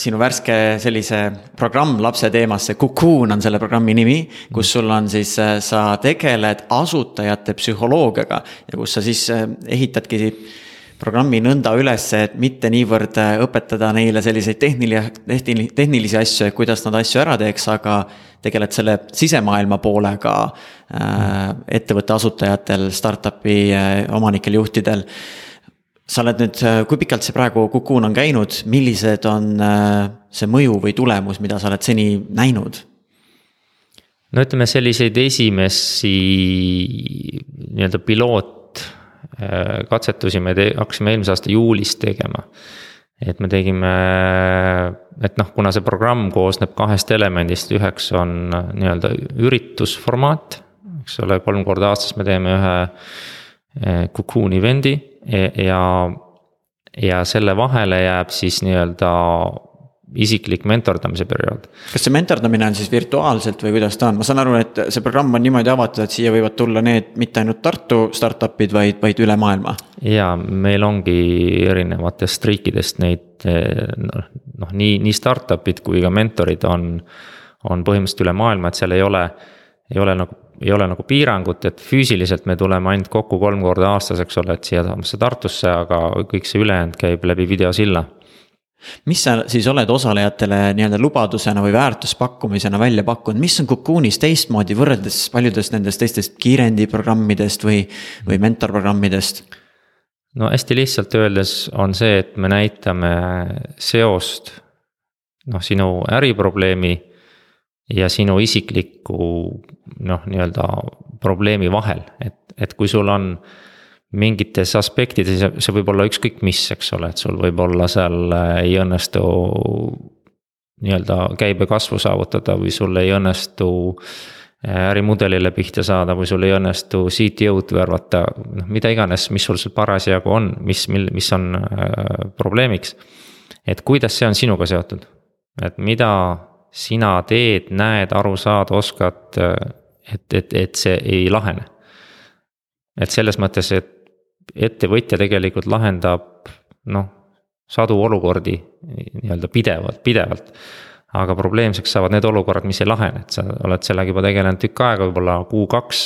sinu värske sellise programm lapse teemasse, Cocoon on selle programmi nimi, kus sul on siis, äh, sa tegeled asutajate psühholoogiaga ja kus sa siis äh, ehitadki programmi nõnda üles, et mitte niivõrd äh, õpetada neile selliseid tehnilisi, tehnilisi asju, et kuidas nad asju ära teeks, aga tegeled selle sisemaailma poolega äh, ettevõtte asutajatel, startup'i äh, omanikel, juhtidel. sa oled nüüd, äh, kui pikalt see praegu Cocoon on käinud, millised on äh, see mõju või tulemus, mida sa oled seni näinud? no ütleme selliseid esimesi nii-öelda piloot katsetusi me te-, hakkasime eelmise aasta juulis tegema. et me tegime, et noh, kuna see programm koosneb kahest elemendist, üheks on äh, nii-öelda üritusformaat, eks ole, kolm korda aastas me teeme ühe äh, Cocoon event'i ja, ja selle vahele jääb siis nii-öelda isiklik mentordamise periood. kas see mentordamine on siis virtuaalselt või kuidas ta on, ma saan aru, et see programm on niimoodi avatud, et siia võivad tulla need mitte ainult Tartu startup'id, vaid, vaid üle maailma? ja meil ongi erinevatest riikidest neid noh, noh, nii, nii startup'id kui ka mentorid on, on põhimõtteliselt üle maailma, et seal ei ole, ei ole nagu ei ole nagu piirangut, et füüsiliselt me tuleme ainult kokku kolm korda aastas, eks ole, et siiasamasse Tartusse, aga kõik see ülejäänud käib läbi videosilla mis sa siis oled osalejatele nii-öelda lubadusena või väärtuspakkumisena välja pakkunud, mis on Cocoonis teistmoodi võrreldes paljudest nendest teistest kiirendiprogrammidest või, või mentorprogrammidest? no hästi lihtsalt öeldes on see, et me näitame seost noh, sinu äriprobleemi ja sinu isikliku noh, nii-öelda probleemi vahel, et, et kui sul on mingites aspektides, see võib olla ükskõik mis, eks ole, et sul võib olla seal äh, ei õnnestu. nii-öelda käibekasvu saavutada või sul ei õnnestu äh, ärimudelile pihta saada või sul ei õnnestu CTO-d värvata, noh mida iganes, mis sul seal parasjagu on, mis, mil, mis on äh, probleemiks. et kuidas see on sinuga seotud, et mida sina teed, näed, aru saad, oskad, et, et, et see ei lahene. et selles mõttes, et ettevõtja tegelikult lahendab noh, sadu olukordi nii-öelda pidevalt, pidevalt. aga probleemseks saavad need olukorrad, mis ei lahene, et sa oled sellega juba tegelenud tükk aega, võib-olla kuu-kaks.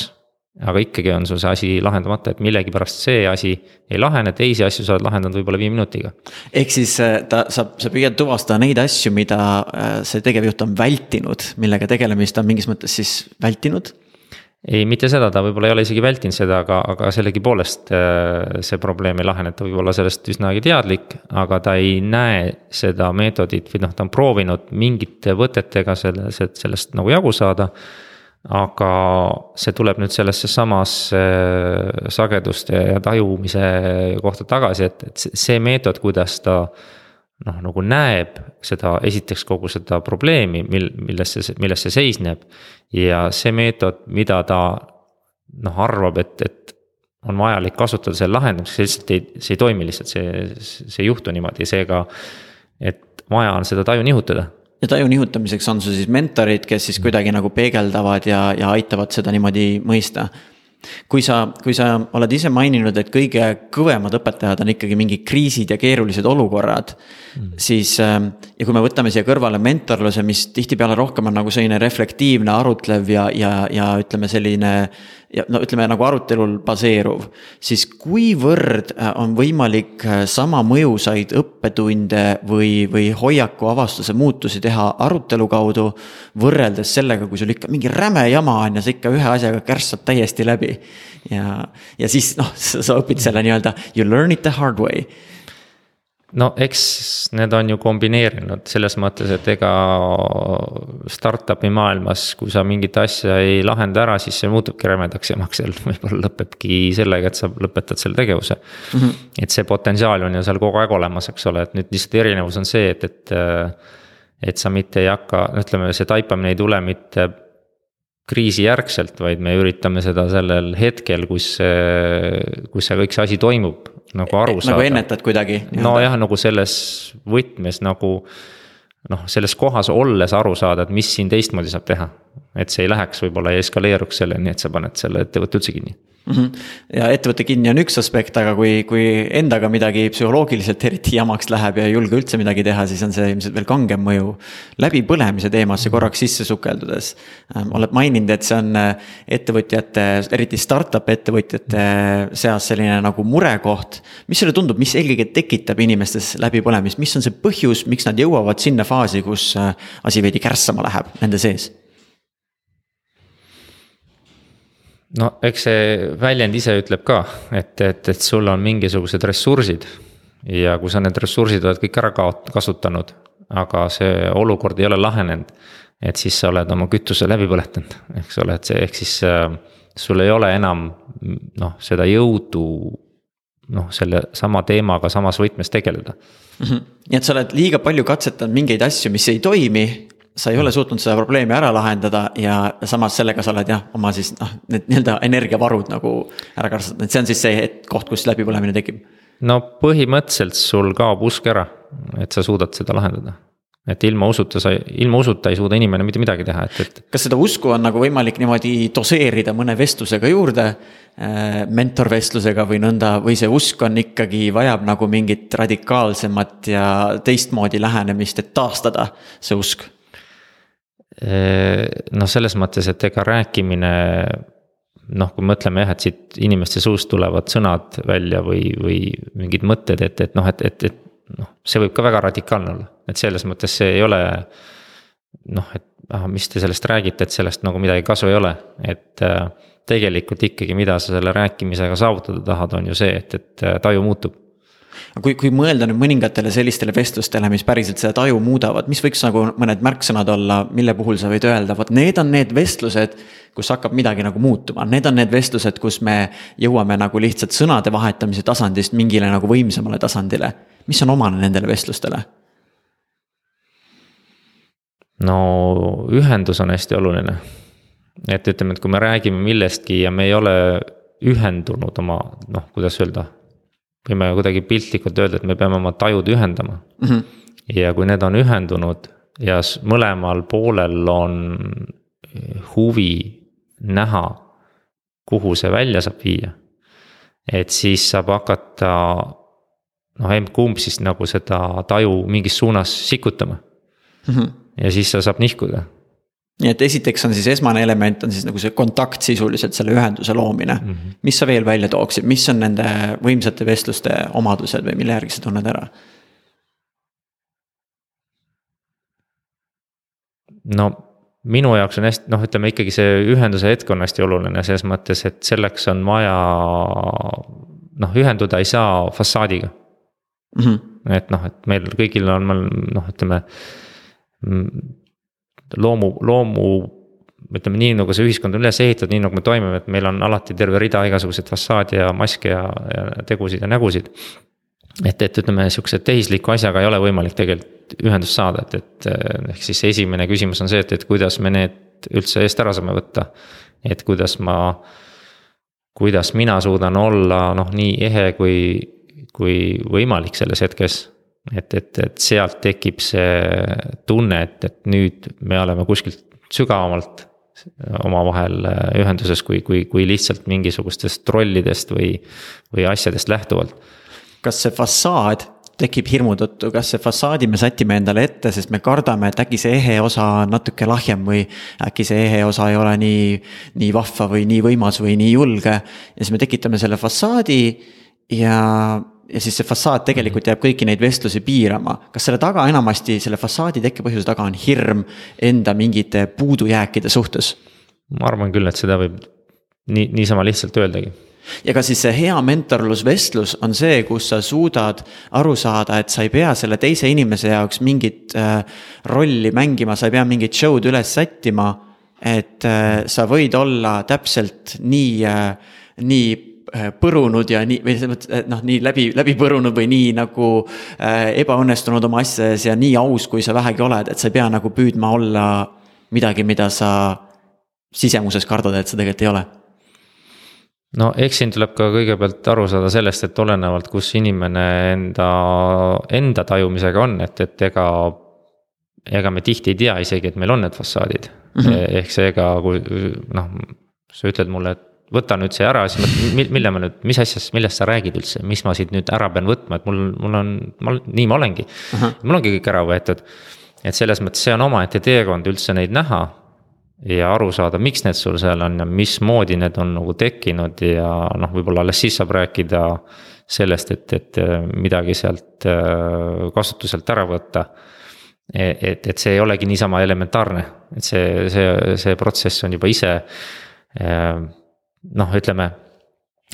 aga ikkagi on sul see asi lahendamata, et millegipärast see asi ei lahene, teisi asju sa oled lahendanud võib-olla viie minutiga. ehk siis äh, ta, sa, sa püüad tuvastada neid asju, mida äh, see tegevjuht on vältinud, millega tegelemist on mingis mõttes siis vältinud ei, mitte seda, ta võib-olla ei ole isegi vältinud seda, aga, aga sellegipoolest äh, see probleem ei lahene, ta võib olla sellest üsnagi teadlik, aga ta ei näe seda meetodit või noh, ta on proovinud mingite võtetega selles, et sellest nagu jagu saada. aga see tuleb nüüd sellesse samasse sageduste ja tajumise kohta tagasi, et, et see meetod, kuidas ta noh, nagu näeb seda, esiteks kogu seda probleemi, mil, milles see, milles see seisneb. ja see meetod, mida ta noh, arvab, et, et on vajalik kasutada selle lahendamiseks, see lihtsalt ei, see ei toimi lihtsalt, see, see ei juhtu niimoodi, seega. et vaja on seda taju nihutada ja taju nihutamiseks on sul siis mentorid, kes siis kuidagi nagu peegeldavad ja, ja aitavad seda niimoodi mõista kui sa, kui sa oled ise maininud, et kõige kõvemad õpetajad on ikkagi mingid kriisid ja keerulised olukorrad mm.. siis ähm, ja kui me võtame siia kõrvale mentorluse, mis tihtipeale rohkem on nagu selline reflektiivne, arutlev ja, ja, ja ütleme, selline ja no ütleme nagu arutelul baseeruv, siis kuivõrd äh, on võimalik äh, sama mõjusaid õppetunde või, või hoiakuavastuse muutusi teha arutelu kaudu. võrreldes sellega, kui sul ikka mingi räme jama on ja sa ikka ühe asjaga kärssad täiesti läbi. ja, ja siis noh, sa õpid selle nii-öelda you learn it the hard way no eks need on ju kombineerinud selles mõttes, et ega startup'i maailmas, kui sa mingit asja ei lahenda ära, siis see muutubki rämedaks jamaks ja võib-olla lõpebki sellega, et sa lõpetad selle tegevuse mm. -hmm. et see potentsiaal on ju seal kogu aeg olemas, eks ole, et nüüd lihtsalt erinevus on see, et, et. et sa mitte ei hakka, no ütleme, see taipamine ei tule mitte kriisijärgselt, vaid me üritame seda sellel hetkel, kus, kus see kõik see asi toimub nagu aru saada. nagu ennetad kuidagi. nojah, nagu selles võtmes nagu noh, selles kohas olles aru saada, et mis siin teistmoodi saab teha. et see ei läheks, võib-olla ei eskaleeruks selleni, et sa paned selle ettevõtte üldse kinni. Ja ettevõtte kinni on üks aspekt, aga kui, kui endaga midagi psühholoogiliselt eriti jamaks läheb ja ei julge üldse midagi teha, siis on see ilmselt veel kangem mõju. läbipõlemise teemasse korraks sisse sukeldudes ähm,, oled maininud, et see on äh, ettevõtjate, eriti startup ettevõtjate seas selline nagu murekoht. mis sulle tundub, mis eelkõige tekitab inimestes läbipõlemist, mis on see põhjus, miks nad jõuavad sinna faasi, kus äh, asi veidi kärssama läheb nende sees? No eks see väljend ise ütleb ka, et, et, et sul on mingisugused ressursid. ja kui sa need ressursid oled kõik ära kaot-, kasutanud, aga see olukord ei ole lahenenud. et siis sa oled oma kütuse läbi põletanud, eks ole, et see ehk siis äh, sul ei ole enam noh, seda jõudu. noh, selle sama teemaga samas võtmes tegeleda mm. -hmm. nii et sa oled liiga palju katsetanud mingeid asju, mis ei toimi sa ei ole suutnud seda probleemi ära lahendada ja samas sellega sa oled jah, oma siis noh, need nii-öelda energiavarud nagu ära kasutanud, et see on siis see koht, kus läbipõlemine tekib. no põhimõtteliselt sul kaob usk ära, et sa suudad seda lahendada et ilma usuta sa, ilma usuta ei suuda inimene mitte midagi teha, et, et. kas seda usku on nagu võimalik niimoodi doseerida mõne vestlusega juurde äh,? mentorvestlusega või nõnda, või see usk on ikkagi, vajab nagu mingit radikaalsemat ja teistmoodi lähenemist, et taastada see usk? Noh, selles mõttes, et ega rääkimine noh, kui mõtleme jah, et siit inimeste suust tulevad sõnad välja või, või mingid mõtted, et, et noh, et, et, et noh, see võib ka väga radikaalne olla, et selles mõttes see ei ole. noh, et ah, mis te sellest räägite, et sellest nagu midagi kasu ei ole, et äh, tegelikult ikkagi, mida sa selle rääkimisega saavutada tahad, on ju see, et, et taju muutub kui, kui mõelda nüüd mõningatele sellistele vestlustele, mis päriselt seda taju muudavad, mis võiks nagu mõned märksõnad olla, mille puhul sa võid öelda, vot need on need vestlused. kus hakkab midagi nagu muutuma, need on need vestlused, kus me jõuame nagu lihtsalt sõnade vahetamise tasandist mingile nagu võimsamale tasandile. mis on omane nendele vestlustele? no ühendus on hästi oluline. et ütleme, et kui me räägime millestki ja me ei ole ühendunud oma noh, kuidas öelda võime kuidagi piltlikult öelda, et me peame oma tajud ühendama mm. -hmm. ja kui need on ühendunud ja mõlemal poolel on huvi näha, kuhu see välja saab viia. et siis saab hakata noh, emb-kumb siis nagu seda taju mingis suunas sikutama mm. -hmm. ja siis see saab nihkuda nii et esiteks on siis esmane element on siis nagu see kontakt sisuliselt, selle ühenduse loomine mm. -hmm. mis sa veel välja tooksid, mis on nende võimsate vestluste omadused või mille järgi sa tunned ära? no minu jaoks on hästi, noh, ütleme ikkagi see ühenduse hetk on hästi oluline selles mõttes, et selleks on vaja. noh, ühenduda ei saa fassaadiga mm. -hmm. et noh, et meil kõigil on, noh, ütleme loomu, loomu ütleme nii, nagu see ühiskond on üles ehitatud, nii nagu me toimime, et meil on alati terve rida igasuguseid fassaade ja maske ja, ja tegusid ja nägusid. et, et ütleme, sihukese tehisliku asjaga ei ole võimalik tegelikult ühendust saada, et, et ehk siis esimene küsimus on see, et, et kuidas me need üldse eest ära saame võtta. et kuidas ma kuidas mina suudan olla noh, nii ehe kui, kui võimalik selles hetkes. Et, et, et sealt tekib see tunne, et, et nüüd me oleme kuskilt sügavamalt omavahel ühenduses, kui, kui, kui lihtsalt mingisugustest rollidest või, või asjadest lähtuvalt. kas see fassaad tekib hirmu tõttu, kas see fassaadi me sätime endale ette, sest me kardame, et äkki see ehe osa on natuke lahjem või äkki see ehe osa ei ole nii, nii vahva või nii võimas või nii julge. ja siis me tekitame selle fassaadi ja, ja siis see fassaad tegelikult jääb kõiki neid vestlusi piirama. kas selle taga enamasti, selle fassaadi tekkepõhjuse taga on hirm enda mingite puudujääkide suhtes? ma arvan küll, et seda võib nii, niisama lihtsalt öeldagi ja ka siis see hea mentorlusvestlus on see, kus sa suudad aru saada, et sa ei pea selle teise inimese jaoks mingit äh, rolli mängima, sa ei pea mingit show'd üles sättima. et äh, sa võid olla täpselt nii äh,, nii põrunud ja nii, või selles mõttes, et noh, nii läbi, läbi põrunud või nii nagu äh, ebaõnnestunud oma asjades ja nii aus, kui sa vähegi oled, et sa ei pea nagu püüdma olla midagi, mida sa sisemuses kardad, et sa tegelikult ei ole no eks siin tuleb ka kõigepealt aru saada sellest, et olenevalt, kus inimene enda, enda tajumisega on, et, et ega. ega me tihti ei tea isegi, et meil on need fassaadid mm, -hmm. ehk seega, kui noh, sa ütled mulle, et võta nüüd see ära, siis ma, mille ma nüüd, mis asjast, millest sa räägid üldse, mis ma siit nüüd ära pean võtma, et mul, mul on, ma nii ma olengi mul ongi kõik ära võetud. et selles mõttes see on omaette teekond üldse neid näha ja aru saada, miks need sul seal on ja mismoodi need on nagu tekkinud ja noh, võib-olla alles siis saab rääkida sellest, et, et äh, midagi sealt äh, kasutuselt ära võtta. E, et, et see ei olegi niisama elementaarne, et see, see, see protsess on juba ise äh, noh, ütleme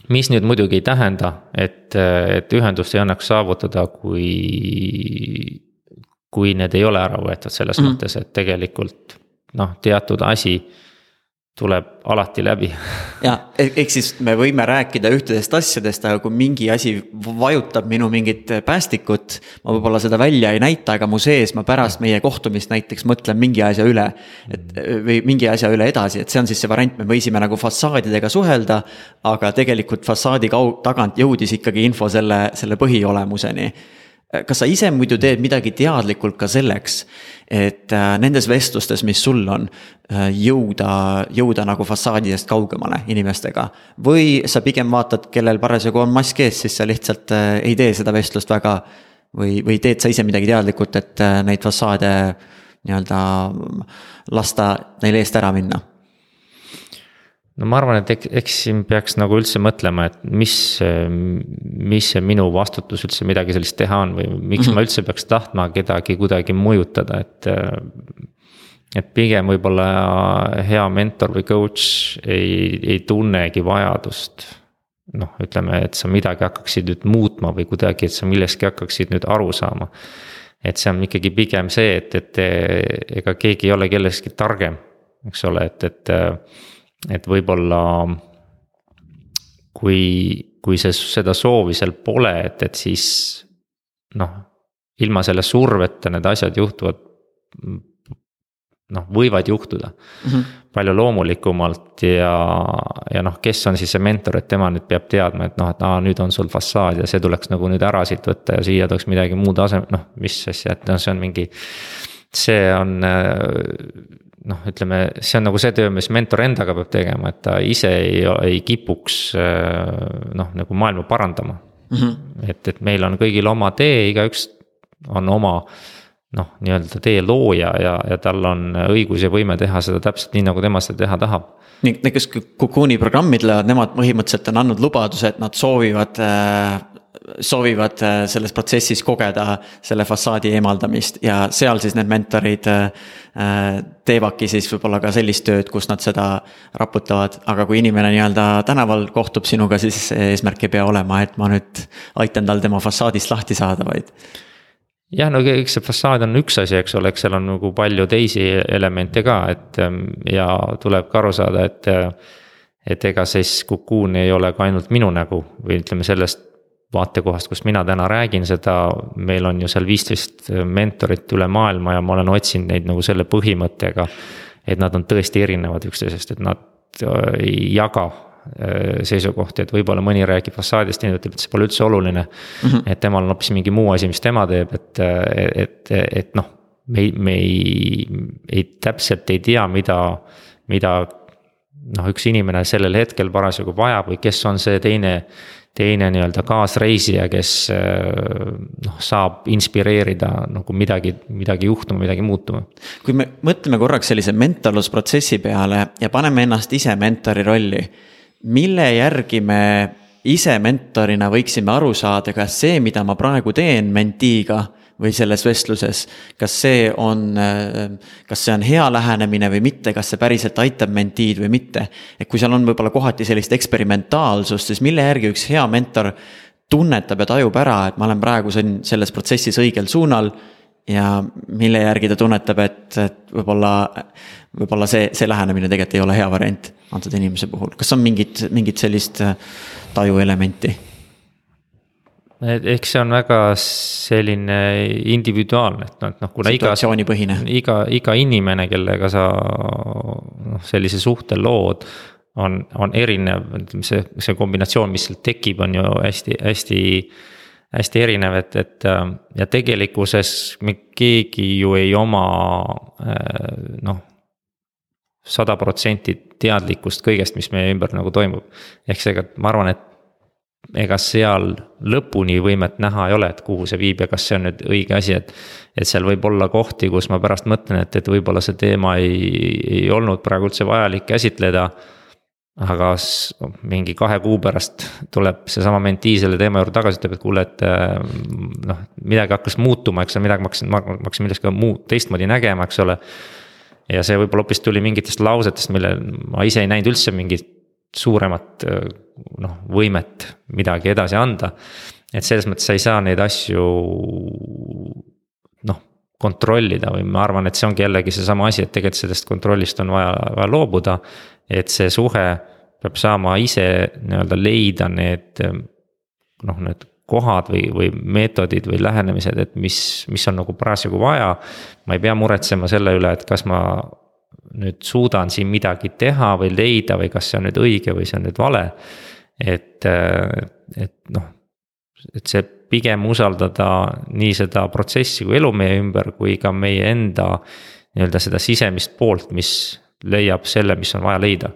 mis nüüd muidugi ei tähenda, et, et ühendust ei annaks saavutada, kui, kui need ei ole ära võetud selles mm mõttes, et tegelikult noh, teatud asi tuleb alati läbi. ja ehk siis me võime rääkida ühtedest asjadest, aga kui mingi asi vajutab minu mingit päästikut. ma võib-olla seda välja ei näita, aga mu sees ma pärast meie kohtumist näiteks mõtlen mingi asja üle. et või mingi asja üle edasi, et see on siis see variant, me võisime nagu fassaadidega suhelda. aga tegelikult fassaadi kau-, tagant jõudis ikkagi info selle, selle põhiolemuseni kas sa ise muidu teed midagi teadlikult ka selleks, et äh, nendes vestlustes, mis sul on, äh, jõuda, jõuda nagu fassaadidest kaugemale inimestega? või sa pigem vaatad, kellel parasjagu on mask ees, siis sa lihtsalt äh, ei tee seda vestlust väga. või, või teed sa ise midagi teadlikult, et neid fassaade nii-öelda lasta neil eest ära minna no ma arvan, et eks, eks siin peaks nagu üldse mõtlema, et mis, mis see minu vastutus üldse midagi sellist teha on või miks mm -hmm. ma üldse peaks tahtma kedagi kuidagi mõjutada, et. et pigem võib-olla hea mentor või coach ei, ei tunnegi vajadust. noh, ütleme, et sa midagi hakkaksid nüüd muutma või kuidagi, et sa millestki hakkaksid nüüd aru saama. et see on ikkagi pigem see, et, et ega keegi ei ole kellestki targem, eks ole, et, et et võib-olla kui, kui see, seda soovi seal pole, et, et siis noh, ilma selle surveta need asjad juhtuvad. noh, võivad juhtuda mm -hmm. palju loomulikumalt ja, ja noh, kes on siis see mentor, et tema nüüd peab teadma, et noh, et aa, nüüd on sul fassaad ja see tuleks nagu nüüd ära siit võtta ja siia tuleks midagi muud asem-, noh, mis asja, et noh, see on mingi. see on noh, ütleme, see on nagu see töö, mis mentor endaga peab tegema, et ta ise ei, ei kipuks äh, noh, nagu maailma parandama mm. -hmm. et, et meil on kõigil oma tee, igaüks on oma noh, nii-öelda tee looja ja, ja tal on õigus ja võime teha seda täpselt nii, nagu tema seda teha tahab. ning need, kes Cocoon'i programmi tulevad, nemad põhimõtteliselt on andnud lubaduse, et nad soovivad äh soovivad äh, selles protsessis kogeda selle fassaadi eemaldamist ja seal siis need mentorid äh, äh, teevadki siis võib-olla ka sellist tööd, kus nad seda raputavad, aga kui inimene nii-öelda tänaval kohtub sinuga, siis eesmärk ei pea olema, et ma nüüd aitan tal tema fassaadist lahti saada, vaid jah, no eks see fassaad on üks asi, eks ole, eks seal on nagu palju teisi elemente ka, et ähm, ja tuleb ka aru saada, et. et ega siis Cocoon ei ole ka ainult minu nägu või ütleme sellest vaatekohast, kust mina täna räägin seda, meil on ju seal viisteist mentorit üle maailma ja ma olen otsinud neid nagu selle põhimõttega. et nad on tõesti erinevad üksteisest, et nad äh, ei jaga seisukohti, et võib-olla mõni räägib fassaadist, teine ütleb, et see pole üldse oluline mm. -hmm. et temal on hoopis mingi muu asi, mis tema teeb, et, et, et noh, me ei, me ei, ei täpselt ei tea, mida, mida noh, üks inimene sellel hetkel parasjagu vajab või kes on see teine teine nii-öelda kaasreisija, kes noh, saab inspireerida nagu midagi, midagi juhtuma, midagi muutuma. kui me mõtleme korraks sellise mentorlusprotsessi peale ja paneme ennast ise mentori rolli. mille järgi me ise mentorina võiksime aru saada, kas see, mida ma praegu teen mentiiga või selles vestluses. kas see on, kas see on hea lähenemine või mitte, kas see päriselt aitab mentiid või mitte. et kui seal on võib-olla kohati sellist eksperimentaalsust, siis mille järgi üks hea mentor tunnetab ja tajub ära, et ma olen praegu siin selles protsessis õigel suunal. ja mille järgi ta tunnetab, et, et võib-olla, võib-olla see, see lähenemine tegelikult ei ole hea variant antud inimese puhul, kas on mingit, mingit sellist tajuelementi eks see on väga selline individuaalne, et noh, et noh, kuna iga. iga, iga inimene, kellega sa noh, sellise suhte lood. on, on erinev, ütleme see, see kombinatsioon, mis sealt tekib, on ju hästi, hästi hästi erinev, et, et ja tegelikkuses me keegi ju ei oma noh. sada protsenti teadlikkust kõigest, mis meie ümber nagu toimub. ehk seega ma arvan, et ega seal lõpuni võimet näha ei ole, et kuhu see viib ja kas see on nüüd õige asi, et. et seal võib olla kohti, kus ma pärast mõtlen, et, et võib-olla see teema ei, ei olnud praegu üldse vajalik käsitleda. aga mingi kahe kuu pärast tuleb seesama mentee selle teema juurde tagasi, ütleb, et kuule, et noh, midagi hakkas muutuma, eks ole, midagi ma hakkasin, ma hakkasin millestki muud, teistmoodi nägema, eks ole. ja see võib-olla hoopis tuli mingitest lausetest, mille ma ise ei näinud üldse mingit suuremat noh, võimet midagi edasi anda. et selles mõttes sa ei saa neid asju noh, kontrollida või ma arvan, et see ongi jällegi seesama asi, et tegelikult sellest kontrollist on vaja, vaja loobuda. et see suhe peab saama ise nii-öelda leida need noh, need kohad või, või meetodid või lähenemised, et mis, mis on nagu parasjagu vaja. ma ei pea muretsema selle üle, et kas ma nüüd suudan siin midagi teha või leida või kas see on nüüd õige või see on nüüd vale. et, et noh, et see pigem usaldada nii seda protsessi kui elu meie ümber, kui ka meie enda nii-öelda seda sisemist poolt, mis leiab selle, mis on vaja leida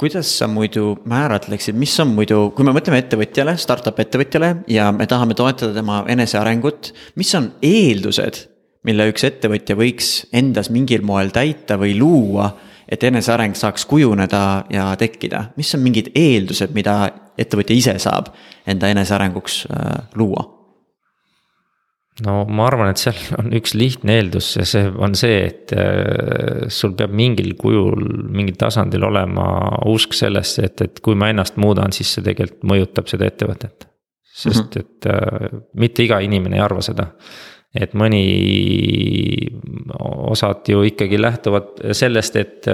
kuidas sa muidu määratleksid, mis on muidu, kui me mõtleme ettevõtjale, startup ettevõtjale ja me tahame toetada tema enesearengut, mis on eeldused mille üks ettevõtja võiks endas mingil moel täita või luua, et eneseareng saaks kujuneda ja tekkida, mis on mingid eeldused, mida ettevõtja ise saab enda enesearenguks äh, luua? no ma arvan, et seal on üks lihtne eeldus ja see on see, et äh, sul peab mingil kujul, mingil tasandil olema usk sellesse, et, et kui ma ennast muudan, siis see tegelikult mõjutab seda ettevõtet. sest mm -hmm. et äh, mitte iga inimene ei arva seda et mõni, osad ju ikkagi lähtuvad sellest, et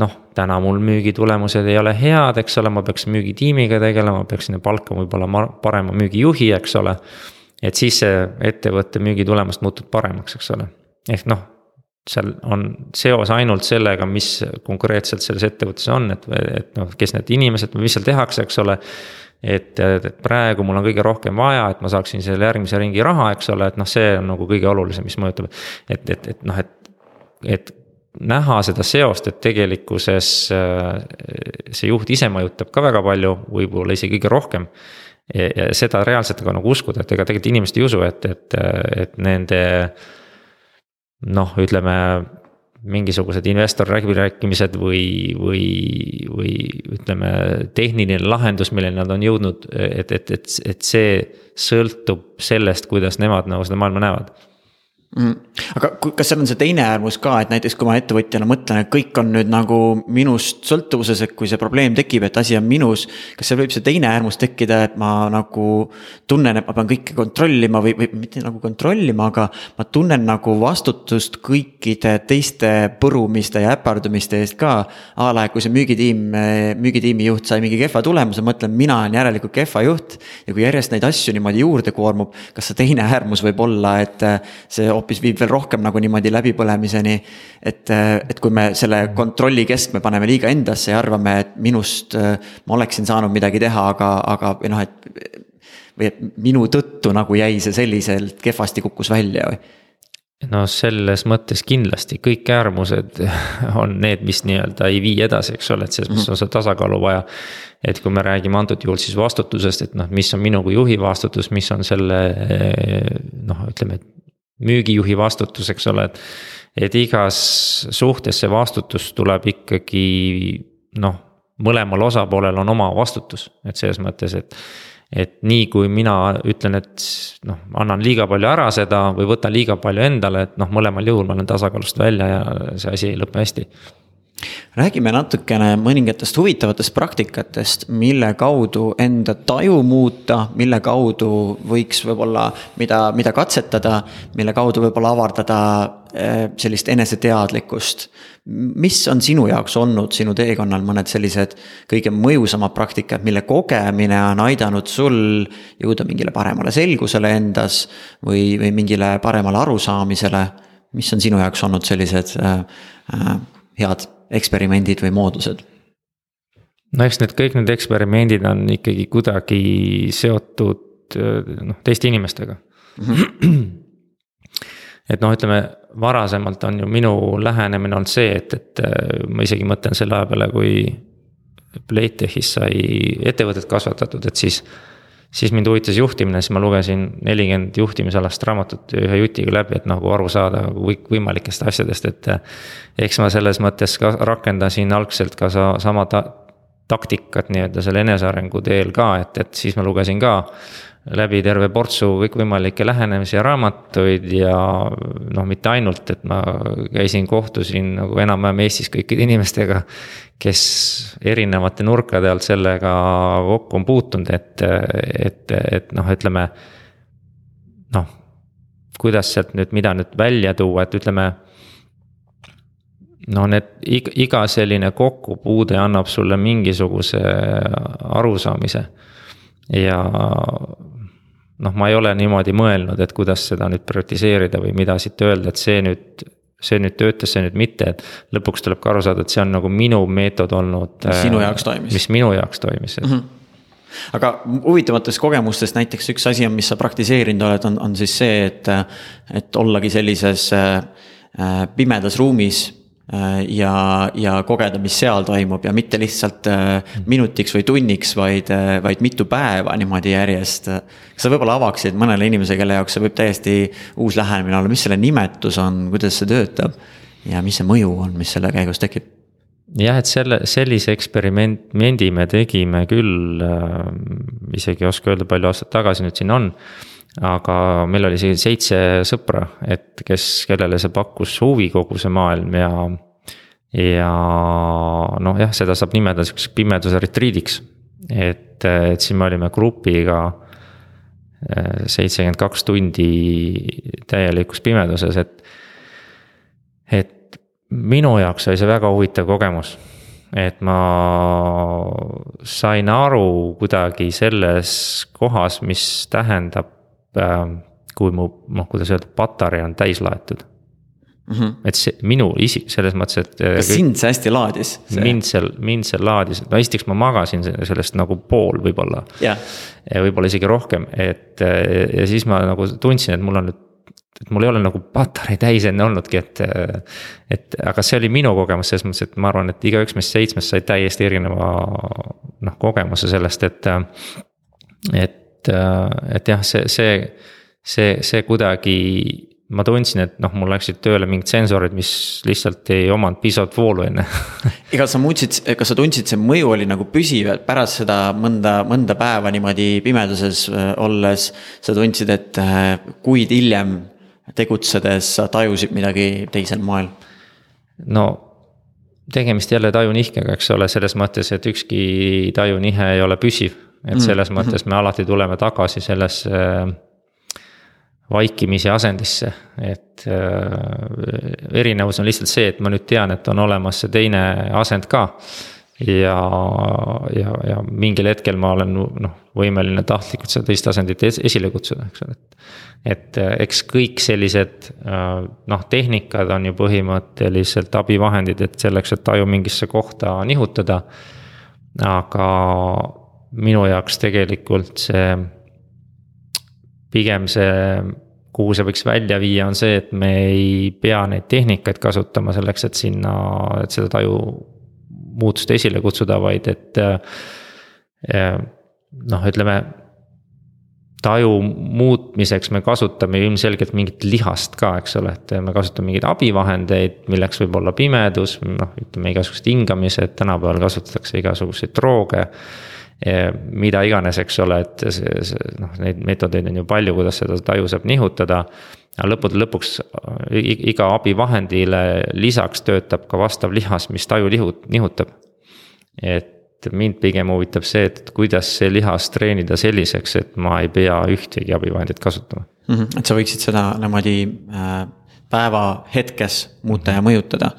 noh, täna mul müügitulemused ei ole head, eks ole, ma peaks müügitiimiga tegelema, peaksin palkama võib-olla parema müügijuhi, eks ole. et siis see ettevõtte müügitulemust muutub paremaks, eks ole, ehk noh, seal on seos ainult sellega, mis konkreetselt selles ettevõttes on, et, et noh, kes need inimesed mis seal tehakse, eks ole et, et praegu mul on kõige rohkem vaja, et ma saaksin selle järgmise ringi raha, eks ole, et noh, see on nagu kõige olulisem, mis mõjutab. et, et, et noh, et, et näha seda seost, et tegelikkuses äh, see juht ise mõjutab ka väga palju, võib-olla isegi kõige rohkem. ja seda reaalselt ka nagu uskuda, et ega tegelikult inimesed ei usu, et, et, et nende noh, ütleme mingisugused investorläbirääkimised või, või, või ütleme, tehniline lahendus, milleni nad on jõudnud, et, et, et, et see sõltub sellest, kuidas nemad nagu seda maailma näevad mm.. aga kas seal on see teine äärmus ka, et näiteks kui ma ettevõtjana mõtlen, et kõik on nüüd nagu minust sõltuvuses, et kui see probleem tekib, et asi on minus. kas seal võib see teine äärmus tekkida, et ma nagu tunnen, et ma pean kõike kontrollima või, või mitte nagu kontrollima, aga. ma tunnen nagu vastutust kõikide teiste põrumiste ja äpardumiste eest ka. a la, kui see müügitiim, müügitiimi juht sai mingi kehva tulemuse, mõtlen, mina olen järelikult kehva juht. ja kui järjest neid asju niimoodi juurde koormub, kas see teine äärmus võib olla, et see hoopis viib veel rohkem nagu niimoodi läbipõlemiseni. et, et kui me selle kontrolli keskme paneme liiga endasse ja arvame, et minust ma oleksin saanud midagi teha, aga, aga või noh, et. või et minu tõttu nagu jäi see selliselt kehvasti kukkus välja või no selles mõttes kindlasti kõik äärmused on need, mis nii-öelda ei vii edasi, eks ole, et selles mõttes on seda tasakaalu vaja. et kui me räägime antud juhul siis vastutusest, et noh, mis on minu kui juhi vastutus, mis on selle noh, ütleme, et müügijuhi vastutus, eks ole, et. et igas suhtes see vastutus tuleb ikkagi noh, mõlemal osapoolel on oma vastutus, et selles mõttes, et et nii kui mina ütlen, et noh, annan liiga palju ära seda või võtan liiga palju endale, et noh, mõlemal juhul ma olen tasakaalust välja ja see asi ei lõpe hästi räägime natukene mõningatest huvitavatest praktikatest, mille kaudu enda taju muuta, mille kaudu võiks võib-olla, mida, mida katsetada, mille kaudu võib-olla avardada eh, sellist eneseteadlikkust. mis on sinu jaoks olnud sinu teekonnal mõned sellised kõige mõjusamad praktikad, mille kogemine on aidanud sul jõuda mingile paremale selgusele endas või, või mingile paremale arusaamisele? mis on sinu jaoks olnud sellised äh, äh, head eksperimendid või moodused? no eks need kõik need eksperimendid on ikkagi kuidagi seotud noh, teiste inimestega mm. -hmm. et noh, ütleme varasemalt on ju minu lähenemine olnud see, et, et ma isegi mõtlen selle aja peale, kui Playtechis sai ettevõtet kasvatatud, et siis siis mind huvitas juhtimine, siis ma lugesin nelikümmend juhtimisalast raamatut ühe jutiga läbi, et nagu aru saada kõik võimalikest asjadest, et. eks ma selles mõttes ka rakendasin algselt ka sa, sama ta, taktikat nii-öelda selle enesearengu teel ka, et, et siis ma lugesin ka läbi terve portsu kõikvõimalikke lähenemisi ja raamatuid ja noh, mitte ainult, et ma käisin, kohtusin nagu enam-vähem Eestis kõikide inimestega. kes erinevate nurkade alt sellega kokku on puutunud, et, et, et noh, ütleme. noh, kuidas sealt nüüd, mida nüüd välja tuua, et ütleme no need iga selline kokkupuude annab sulle mingisuguse arusaamise. Ja noh, ma ei ole niimoodi mõelnud, et kuidas seda nüüd prioritiseerida või mida siit öelda, et see nüüd. see nüüd töötas, see nüüd mitte, et lõpuks tuleb ka aru saada, et see on nagu minu meetod olnud. mis sinu jaoks toimis. mis minu jaoks toimis mm. -hmm aga huvitavatest kogemustest näiteks üks asi on, mis sa praktiseerinud oled, on, on siis see, et, et ollagi sellises äh, pimedas ruumis Äh, ja, ja kogeda, mis seal toimub ja mitte lihtsalt äh, minutiks või tunniks, vaid, äh, vaid mitu päeva niimoodi järjest. kas sa võib-olla avaksid mõnele inimesele, kelle jaoks see võib täiesti uus lähenemine olla, mis selle nimetus on, kuidas see töötab? ja mis see mõju on, mis selle käigus tekib? jah, et selle, sellise eksperimendi me tegime küll äh,, isegi ei oska öelda, palju aastaid tagasi nüüd siin on aga meil oli isegi seitse sõpra, et kes, kellele see pakkus huvi, kogu see maailm ja. ja noh, jah, seda saab nimetada sihukeseks pimeduse retriidiks. et, et siin me olime grupiga eh, seitsekümmend kaks tundi täielikus pimeduses, et. et minu jaoks oli see väga huvitav kogemus et ma sain aru kuidagi selles kohas, mis tähendab kui mu noh, kuidas öelda, patarei on täis laetud mm. -hmm. et see minu isik selles mõttes, et. Äh, kas sind see hästi laadis? mind seal, mind seal laadis, no esiteks ma magasin sellest nagu pool võib-olla yeah.. võib-olla isegi rohkem, et ja siis ma nagu tundsin, et mul on nüüd et mul ei ole nagu patarei täis enne olnudki, et. et aga see oli minu kogemus selles mõttes, et ma arvan, et igaüks meist seitsmest sai täiesti erineva noh, kogemuse sellest, et. et et, äh, et jah, see, see, see, see kuidagi ma tundsin, et noh, mul läksid tööle mingid sensorid, mis lihtsalt ei omanud piisavalt voolu enne ega sa muutsid, kas sa tundsid, see mõju oli nagu püsiv, et pärast seda mõnda, mõnda päeva niimoodi pimeduses äh, olles. sa tundsid, et äh, kuid hiljem tegutsedes sa tajusid midagi teisel moel? no tegemist jälle tajunihkega, eks ole, selles mõttes, et ükski tajunihe ei ole püsiv et selles mm -hmm. mõttes me alati tuleme tagasi sellesse äh, vaikimise asendisse, et äh, erinevus on lihtsalt see, et ma nüüd tean, et on olemas see teine asend ka. ja, ja, ja mingil hetkel ma olen noh, võimeline tahtlikult seda teist tasandit esile kutsuda, eks ole, et. et äh, eks kõik sellised noh, tehnikad on ju põhimõtteliselt abivahendid, et selleks, et taju mingisse kohta nihutada. aga minu jaoks tegelikult see, pigem see kuhu see võiks välja viia, on see, et me ei pea neid tehnikaid kasutama selleks, et sinna, et seda taju muutust esile kutsuda, vaid et äh, noh, ütleme taju muutmiseks me kasutame ilmselgelt mingit lihast ka, eks ole, et me kasutame mingeid abivahendeid, milleks võib olla pimedus, noh, ütleme igasugused hingamised, tänapäeval kasutatakse igasuguseid drooge. Mida iganes, eks ole, et see, see noh, neid meetodeid on ju palju, kuidas seda taju saab nihutada. aga lõppude lõpuks iga abivahendile lisaks töötab ka vastav lihas, mis taju lihut-, nihutab. et et mind pigem huvitab see, et kuidas see lihas treenida selliseks, et ma ei pea ühtegi abivahendit kasutama mm. -hmm. et sa võiksid seda niimoodi äh, päeva hetkes muuta ja mõjutada.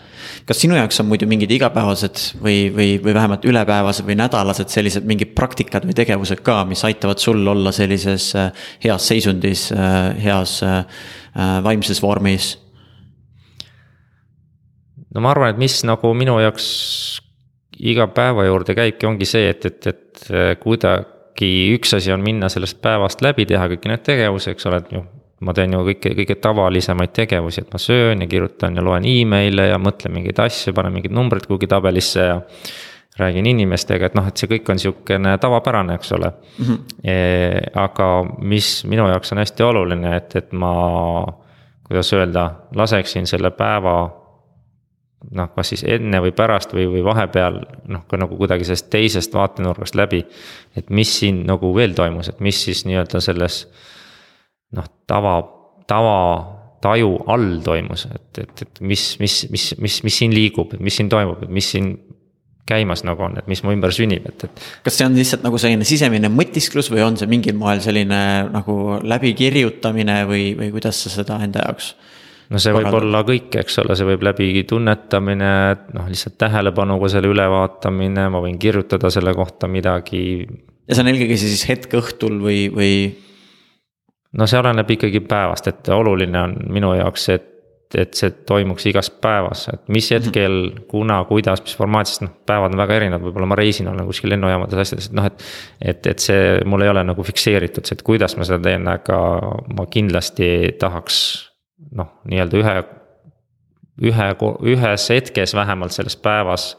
kas sinu jaoks on muidu mingid igapäevased või, või, või vähemalt ülepäevased või nädalased sellised mingid praktikad või tegevused ka, mis aitavad sul olla sellises äh, heas seisundis, äh, heas vaimses vormis? no ma arvan, et mis nagu minu jaoks iga päeva juurde käibki, ongi see, et, et, et äh, kuidagi üks asi on minna sellest päevast läbi, teha kõiki neid tegevusi, eks ole, et ju. Ma teen ju kõike, kõige tavalisemaid tegevusi, et ma söön ja kirjutan ja loen email'e ja mõtlen mingeid asju, panen mingid numbrid kuhugi tabelisse ja. räägin inimestega, et noh, et see kõik on sihukene tavapärane, eks ole mm. -hmm. E, aga mis minu jaoks on hästi oluline, et, et ma, kuidas öelda, laseksin selle päeva noh, kas siis enne või pärast või, või vahepeal noh, ka nagu kuidagi sellest teisest vaatenurgast läbi. et mis siin nagu veel toimus, et mis siis nii-öelda selles noh, tava, tava taju all toimus, et, et, et mis, mis, mis, mis, mis siin liigub, et mis siin toimub, et mis siin käimas nagu on, et mis mu ümber sünnib, et, et. kas see on lihtsalt nagu selline sisemine mõtisklus või on see mingil moel selline nagu läbikirjutamine või, või kuidas sa seda enda jaoks no see võib olla kõik, eks ole, see võib läbi tunnetamine, noh lihtsalt tähelepanuga selle ülevaatamine, ma võin kirjutada selle kohta midagi. ja see on eelkõige siis hetk õhtul või, või? No see oleneb ikkagi päevast, et oluline on minu jaoks et et see toimuks igas päevas, et mis mhm. hetkel mm, -hmm. kuna, kuidas, mis formaadis, noh, päevad on väga erinevad, võib-olla ma reisin, olen kuskil lennujaamades asjades, et noh, et. et, et see mul ei ole nagu fikseeritud see, et kuidas ma seda teen, aga ma kindlasti tahaks noh, nii-öelda ühe, ühe, ühes hetkes vähemalt selles päevas.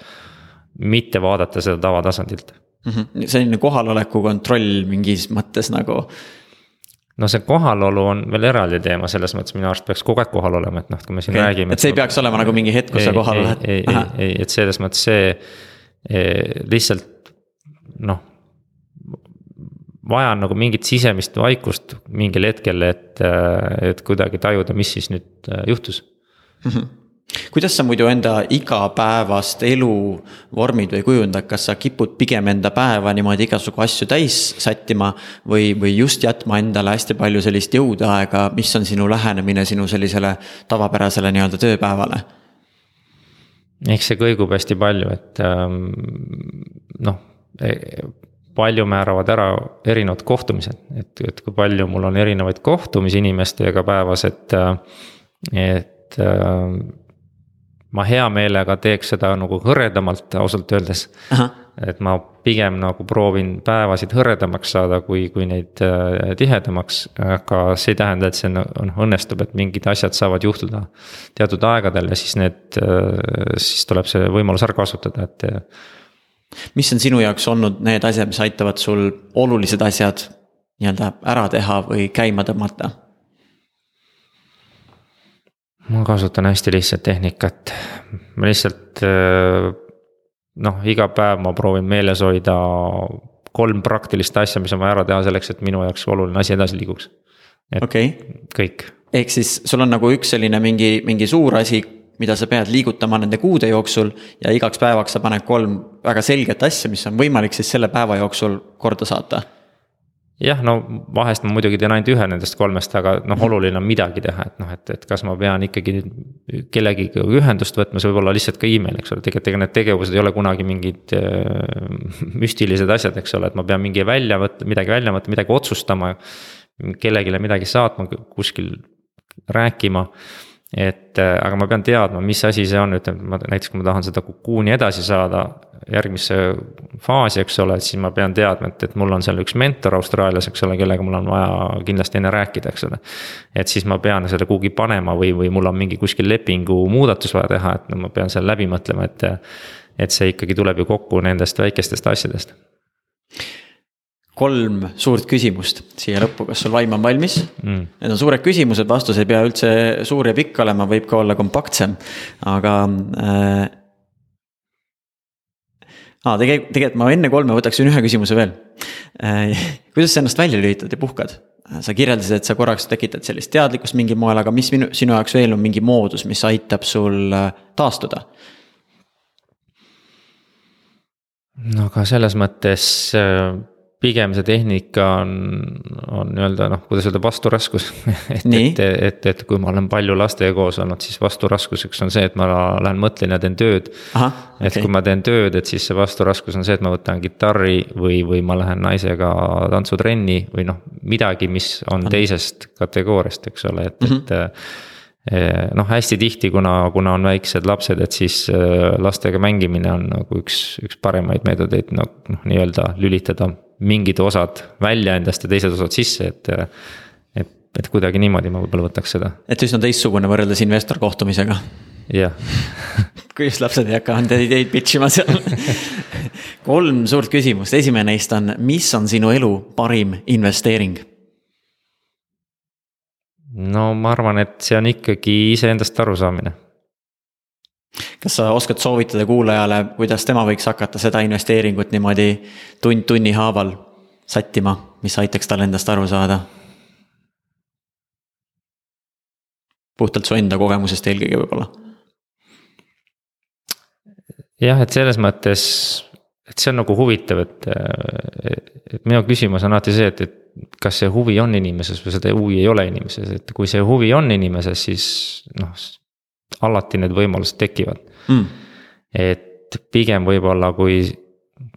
mitte vaadata seda tavatasandilt mm. -hmm. selline kohaloleku kontroll mingis mõttes nagu no see kohalolu on veel eraldi teema, selles mõttes minu arust peaks kogu aeg kohal olema, et noh, kui me siin okay. räägime. et see ei peaks olema nagu mingi hetk, kus sa kohal oled? ei, ei, ei, et selles mõttes see eh, lihtsalt noh, vajan nagu mingit sisemist vaikust mingil hetkel, et, et kuidagi tajuda, mis siis nüüd äh, juhtus mm. -hmm kuidas sa muidu enda igapäevast elu vormid või kujundad, kas sa kipud pigem enda päeva niimoodi igasugu asju täis sättima või, või just jätma endale hästi palju sellist jõudaega, mis on sinu lähenemine sinu sellisele tavapärasele nii-öelda tööpäevale? eks see kõigub hästi palju, et ähm, noh palju määravad ära erinevad kohtumised, et, et kui palju mul on erinevaid kohtumisi inimestega päevas, et, et ma hea meelega teeks seda nagu hõredamalt, ausalt öeldes. et ma pigem nagu proovin päevasid hõredamaks saada, kui, kui neid äh, tihedamaks, aga see ei tähenda, et see noh õnnestub, et mingid asjad saavad juhtuda teatud aegadel ja siis need, äh, siis tuleb see võimalus ära kasutada, et mis on sinu jaoks olnud need asjad, mis aitavad sul olulised asjad nii-öelda ära teha või käima tõmmata? Ma kasutan hästi lihtsat tehnikat, ma lihtsalt äh, noh, iga päev ma proovin meeles hoida kolm praktilist asja, mis on vaja ära teha selleks, et minu jaoks oluline asi edasi liiguks. okei okay., kõik. ehk siis sul on nagu üks selline mingi, mingi suur asi, mida sa pead liigutama nende kuude jooksul ja igaks päevaks sa paned kolm väga selget asja, mis on võimalik siis selle päeva jooksul korda saata. Jah, no vahest ma muidugi teen ainult ühe nendest kolmest, aga noh, oluline on midagi teha, et noh, et, et kas ma pean ikkagi kellegiga ühendust võtma, see võib olla lihtsalt ka email, eks ole, tegelikult ega need tegevused ei ole kunagi mingid äh, müstilised asjad, eks ole, et ma pean mingi välja võtma, midagi välja võtma, midagi otsustama. kellelegi midagi saatma, kuskil rääkima et äh, aga ma pean teadma, mis asi see on, ütleme, ma näiteks, kui ma tahan seda kukuuni edasi saada järgmisse faasi, eks ole, siis ma pean teadma, et, et mul on seal üks mentor Austraalias, eks ole, kellega mul on vaja kindlasti enne rääkida, eks ole. et siis ma pean selle kuhugi panema või, või mul on mingi kuskil lepingu muudatus vaja teha, et no ma pean selle läbi mõtlema, et. et see ikkagi tuleb ju kokku nendest väikestest asjadest kolm suurt küsimust siia lõppu, kas sul vaim on valmis mm.? Need on suured küsimused, vastus ei pea üldse suur ja pikk olema, võib ka olla kompaktsem, aga äh,. aa, tegelikult, tegelikult ma enne kolme võtaksin ühe küsimuse veel äh,. kuidas sa ennast välja lülitad ja puhkad? sa kirjeldasid, et sa korraks tekitad sellist teadlikkust mingil moel, aga mis minu, sinu jaoks veel on mingi moodus, mis aitab sul äh, taastuda? no aga selles mõttes äh pigem see tehnika on, on nii-öelda noh, kuidas öelda, vasturaskus et, et, et, et kui ma olen palju lastega koos olnud, siis vasturaskuseks on see, et ma lähen mõtlen ja teen tööd. et okay. kui ma teen tööd, et siis see vasturaskus on see, et ma võtan kitarri või, või ma lähen naisega tantsutrenni või noh, midagi, mis on, teisest kategooriast, eks ole, et mm, -hmm. et Eh, noh, hästi tihti, kuna, kuna on väiksed lapsed, et siis eh, lastega mängimine on nagu üks, üks paremaid meetodeid noh, noh nii-öelda lülitada mingid osad välja endast ja teised osad sisse, et. et, et kuidagi niimoodi ma võib-olla võtaks seda. et üsna teistsugune võrreldes investor kohtumisega. jah kui just lapsed ei hakka ideid pitch ima seal kolm suurt küsimust, esimene neist on, mis on sinu elu parim investeering? no ma arvan, et see on ikkagi iseendast arusaamine. Kas sa oskad soovitada kuulajale, kuidas tema võiks hakata seda investeeringut niimoodi tund tunni haaval sättima, mis aitaks tal endast aru saada? puhtalt su enda kogemusest eelkõige võib-olla. jah, et selles mõttes, et see on nagu huvitav, et, et minu küsimus on alati see, et, et kas see huvi on inimeses või seda huvi ei ole inimeses, et kui see huvi on inimeses, siis noh, alati need võimalused tekivad mm.. et pigem võib-olla, kui,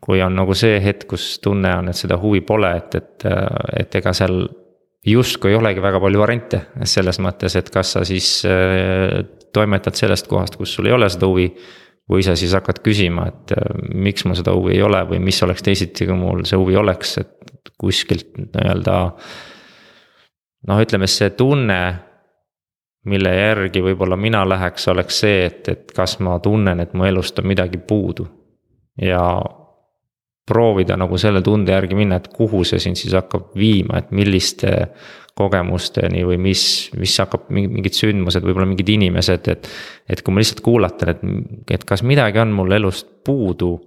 kui on nagu see hetk, kus tunne on, et seda huvi pole, et, et, et ega seal justkui ei olegi väga palju variante selles mõttes, et kas sa siis äh, toimetad sellest kohast, kus sul ei ole seda huvi või sa siis hakkad küsima, et äh, miks mul seda huvi ei ole või mis oleks teisiti, kui mul see huvi oleks, et kuskilt nii-öelda. noh, ütleme see tunne, mille järgi võib-olla mina läheks, oleks see, et, et kas ma tunnen, et mu elust on midagi puudu. ja proovida nagu selle tunde järgi minna, et kuhu see sind siis hakkab viima, et milliste kogemusteni või mis, mis hakkab mingid sündmused, võib-olla mingid inimesed, et. et kui ma lihtsalt kuulatan, et, et kas midagi on mul elust puudu.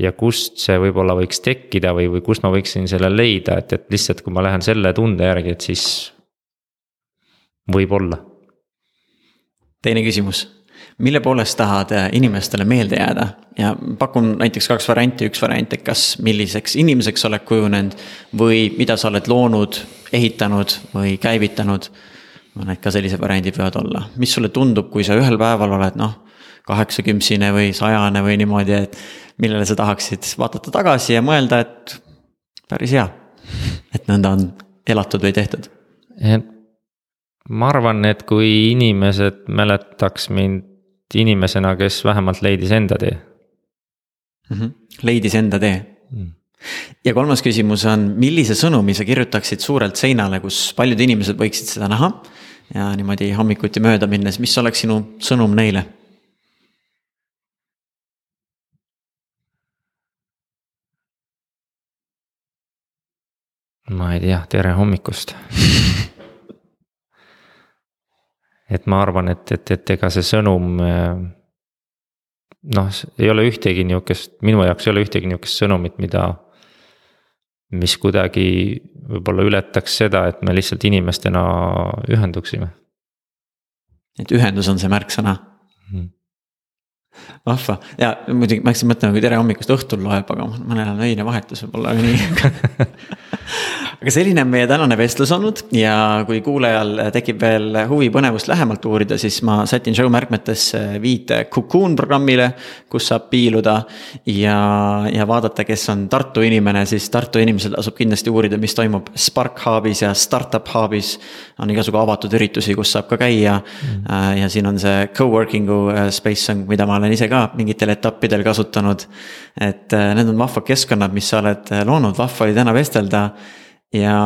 ja kust see võib-olla võiks tekkida või, või kust ma võiksin selle leida, et, et lihtsalt, kui ma lähen selle tunde järgi, et siis. võib-olla. Teine küsimus. Mille poolest tahad äh, inimestele meelde jääda? Ja pakun näiteks kaks varianti, üks variant, et kas, milliseks inimeseks oled kujunenud või mida sa oled loonud, ehitanud või käivitanud. ma arvan, et ka sellised variandid võivad olla, mis sulle tundub, kui sa ühel päeval oled noh, kaheksakümsine või sajane või niimoodi, et millele sa tahaksid vaadata tagasi ja mõelda, et päris hea, et nõnda on elatud või tehtud ma arvan, et kui inimesed mäletaks mind inimesena, kes vähemalt leidis enda tee mm. -hmm. leidis enda tee mm. ja kolmas küsimus on, millise sõnumi sa kirjutaksid suurelt seinale, kus paljud inimesed võiksid seda näha? ja niimoodi hommikuti mööda minnes, mis oleks sinu sõnum neile? ma ei tea, tere hommikust et ma arvan, et, et, et ega see sõnum. Eh, noh, ei ole ühtegi nihukest, minu jaoks ei ole ühtegi nihukest sõnumit, mida. mis kuidagi võib-olla ületaks seda, et me lihtsalt inimestena ühenduksime. et ühendus on see märksõna mm.? vahva ja muidugi ma hakkasin mõtlema, kui tere hommikust õhtul loeb, aga ma elan öine vahetus võib-olla nii aga selline on meie tänane vestlus olnud ja kui kuulajal tekib veel huvi põnevust lähemalt uurida, siis ma sätin show märkmetesse viite Cocoon programmile, kus saab piiluda. ja, ja vaadata, kes on Tartu inimene, siis Tartu inimesel tasub kindlasti uurida, mis toimub Spark Hubis ja Startup Hubis. on igasugu avatud üritusi, kus saab ka käia mm. ja siin on see co-working'u äh, space mida ma olen ise ka mingitel etappidel kasutanud. et äh, need on vahvad keskkonnad, mis sa oled loonud, vahva oli täna vestelda ja,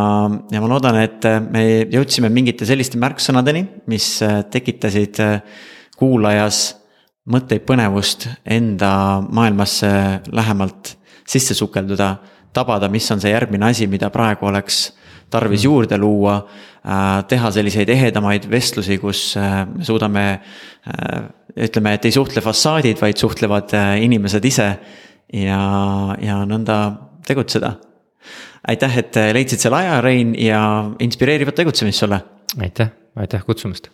ja ma loodan, et me jõudsime mingite selliste märksõnadeni, mis tekitasid kuulajas mõtteid, põnevust enda maailmasse lähemalt sisse sukelduda. tabada, mis on see järgmine asi, mida praegu oleks tarvis mm. juurde luua. teha selliseid ehedamaid vestlusi, kus me suudame, ütleme, et ei suhtle fassaadid, vaid suhtlevad inimesed ise. ja, ja nõnda tegutseda aitäh, et leidsid selle aja, Rein, ja inspireerivat tegutsemist sulle. aitäh, aitäh kutsumast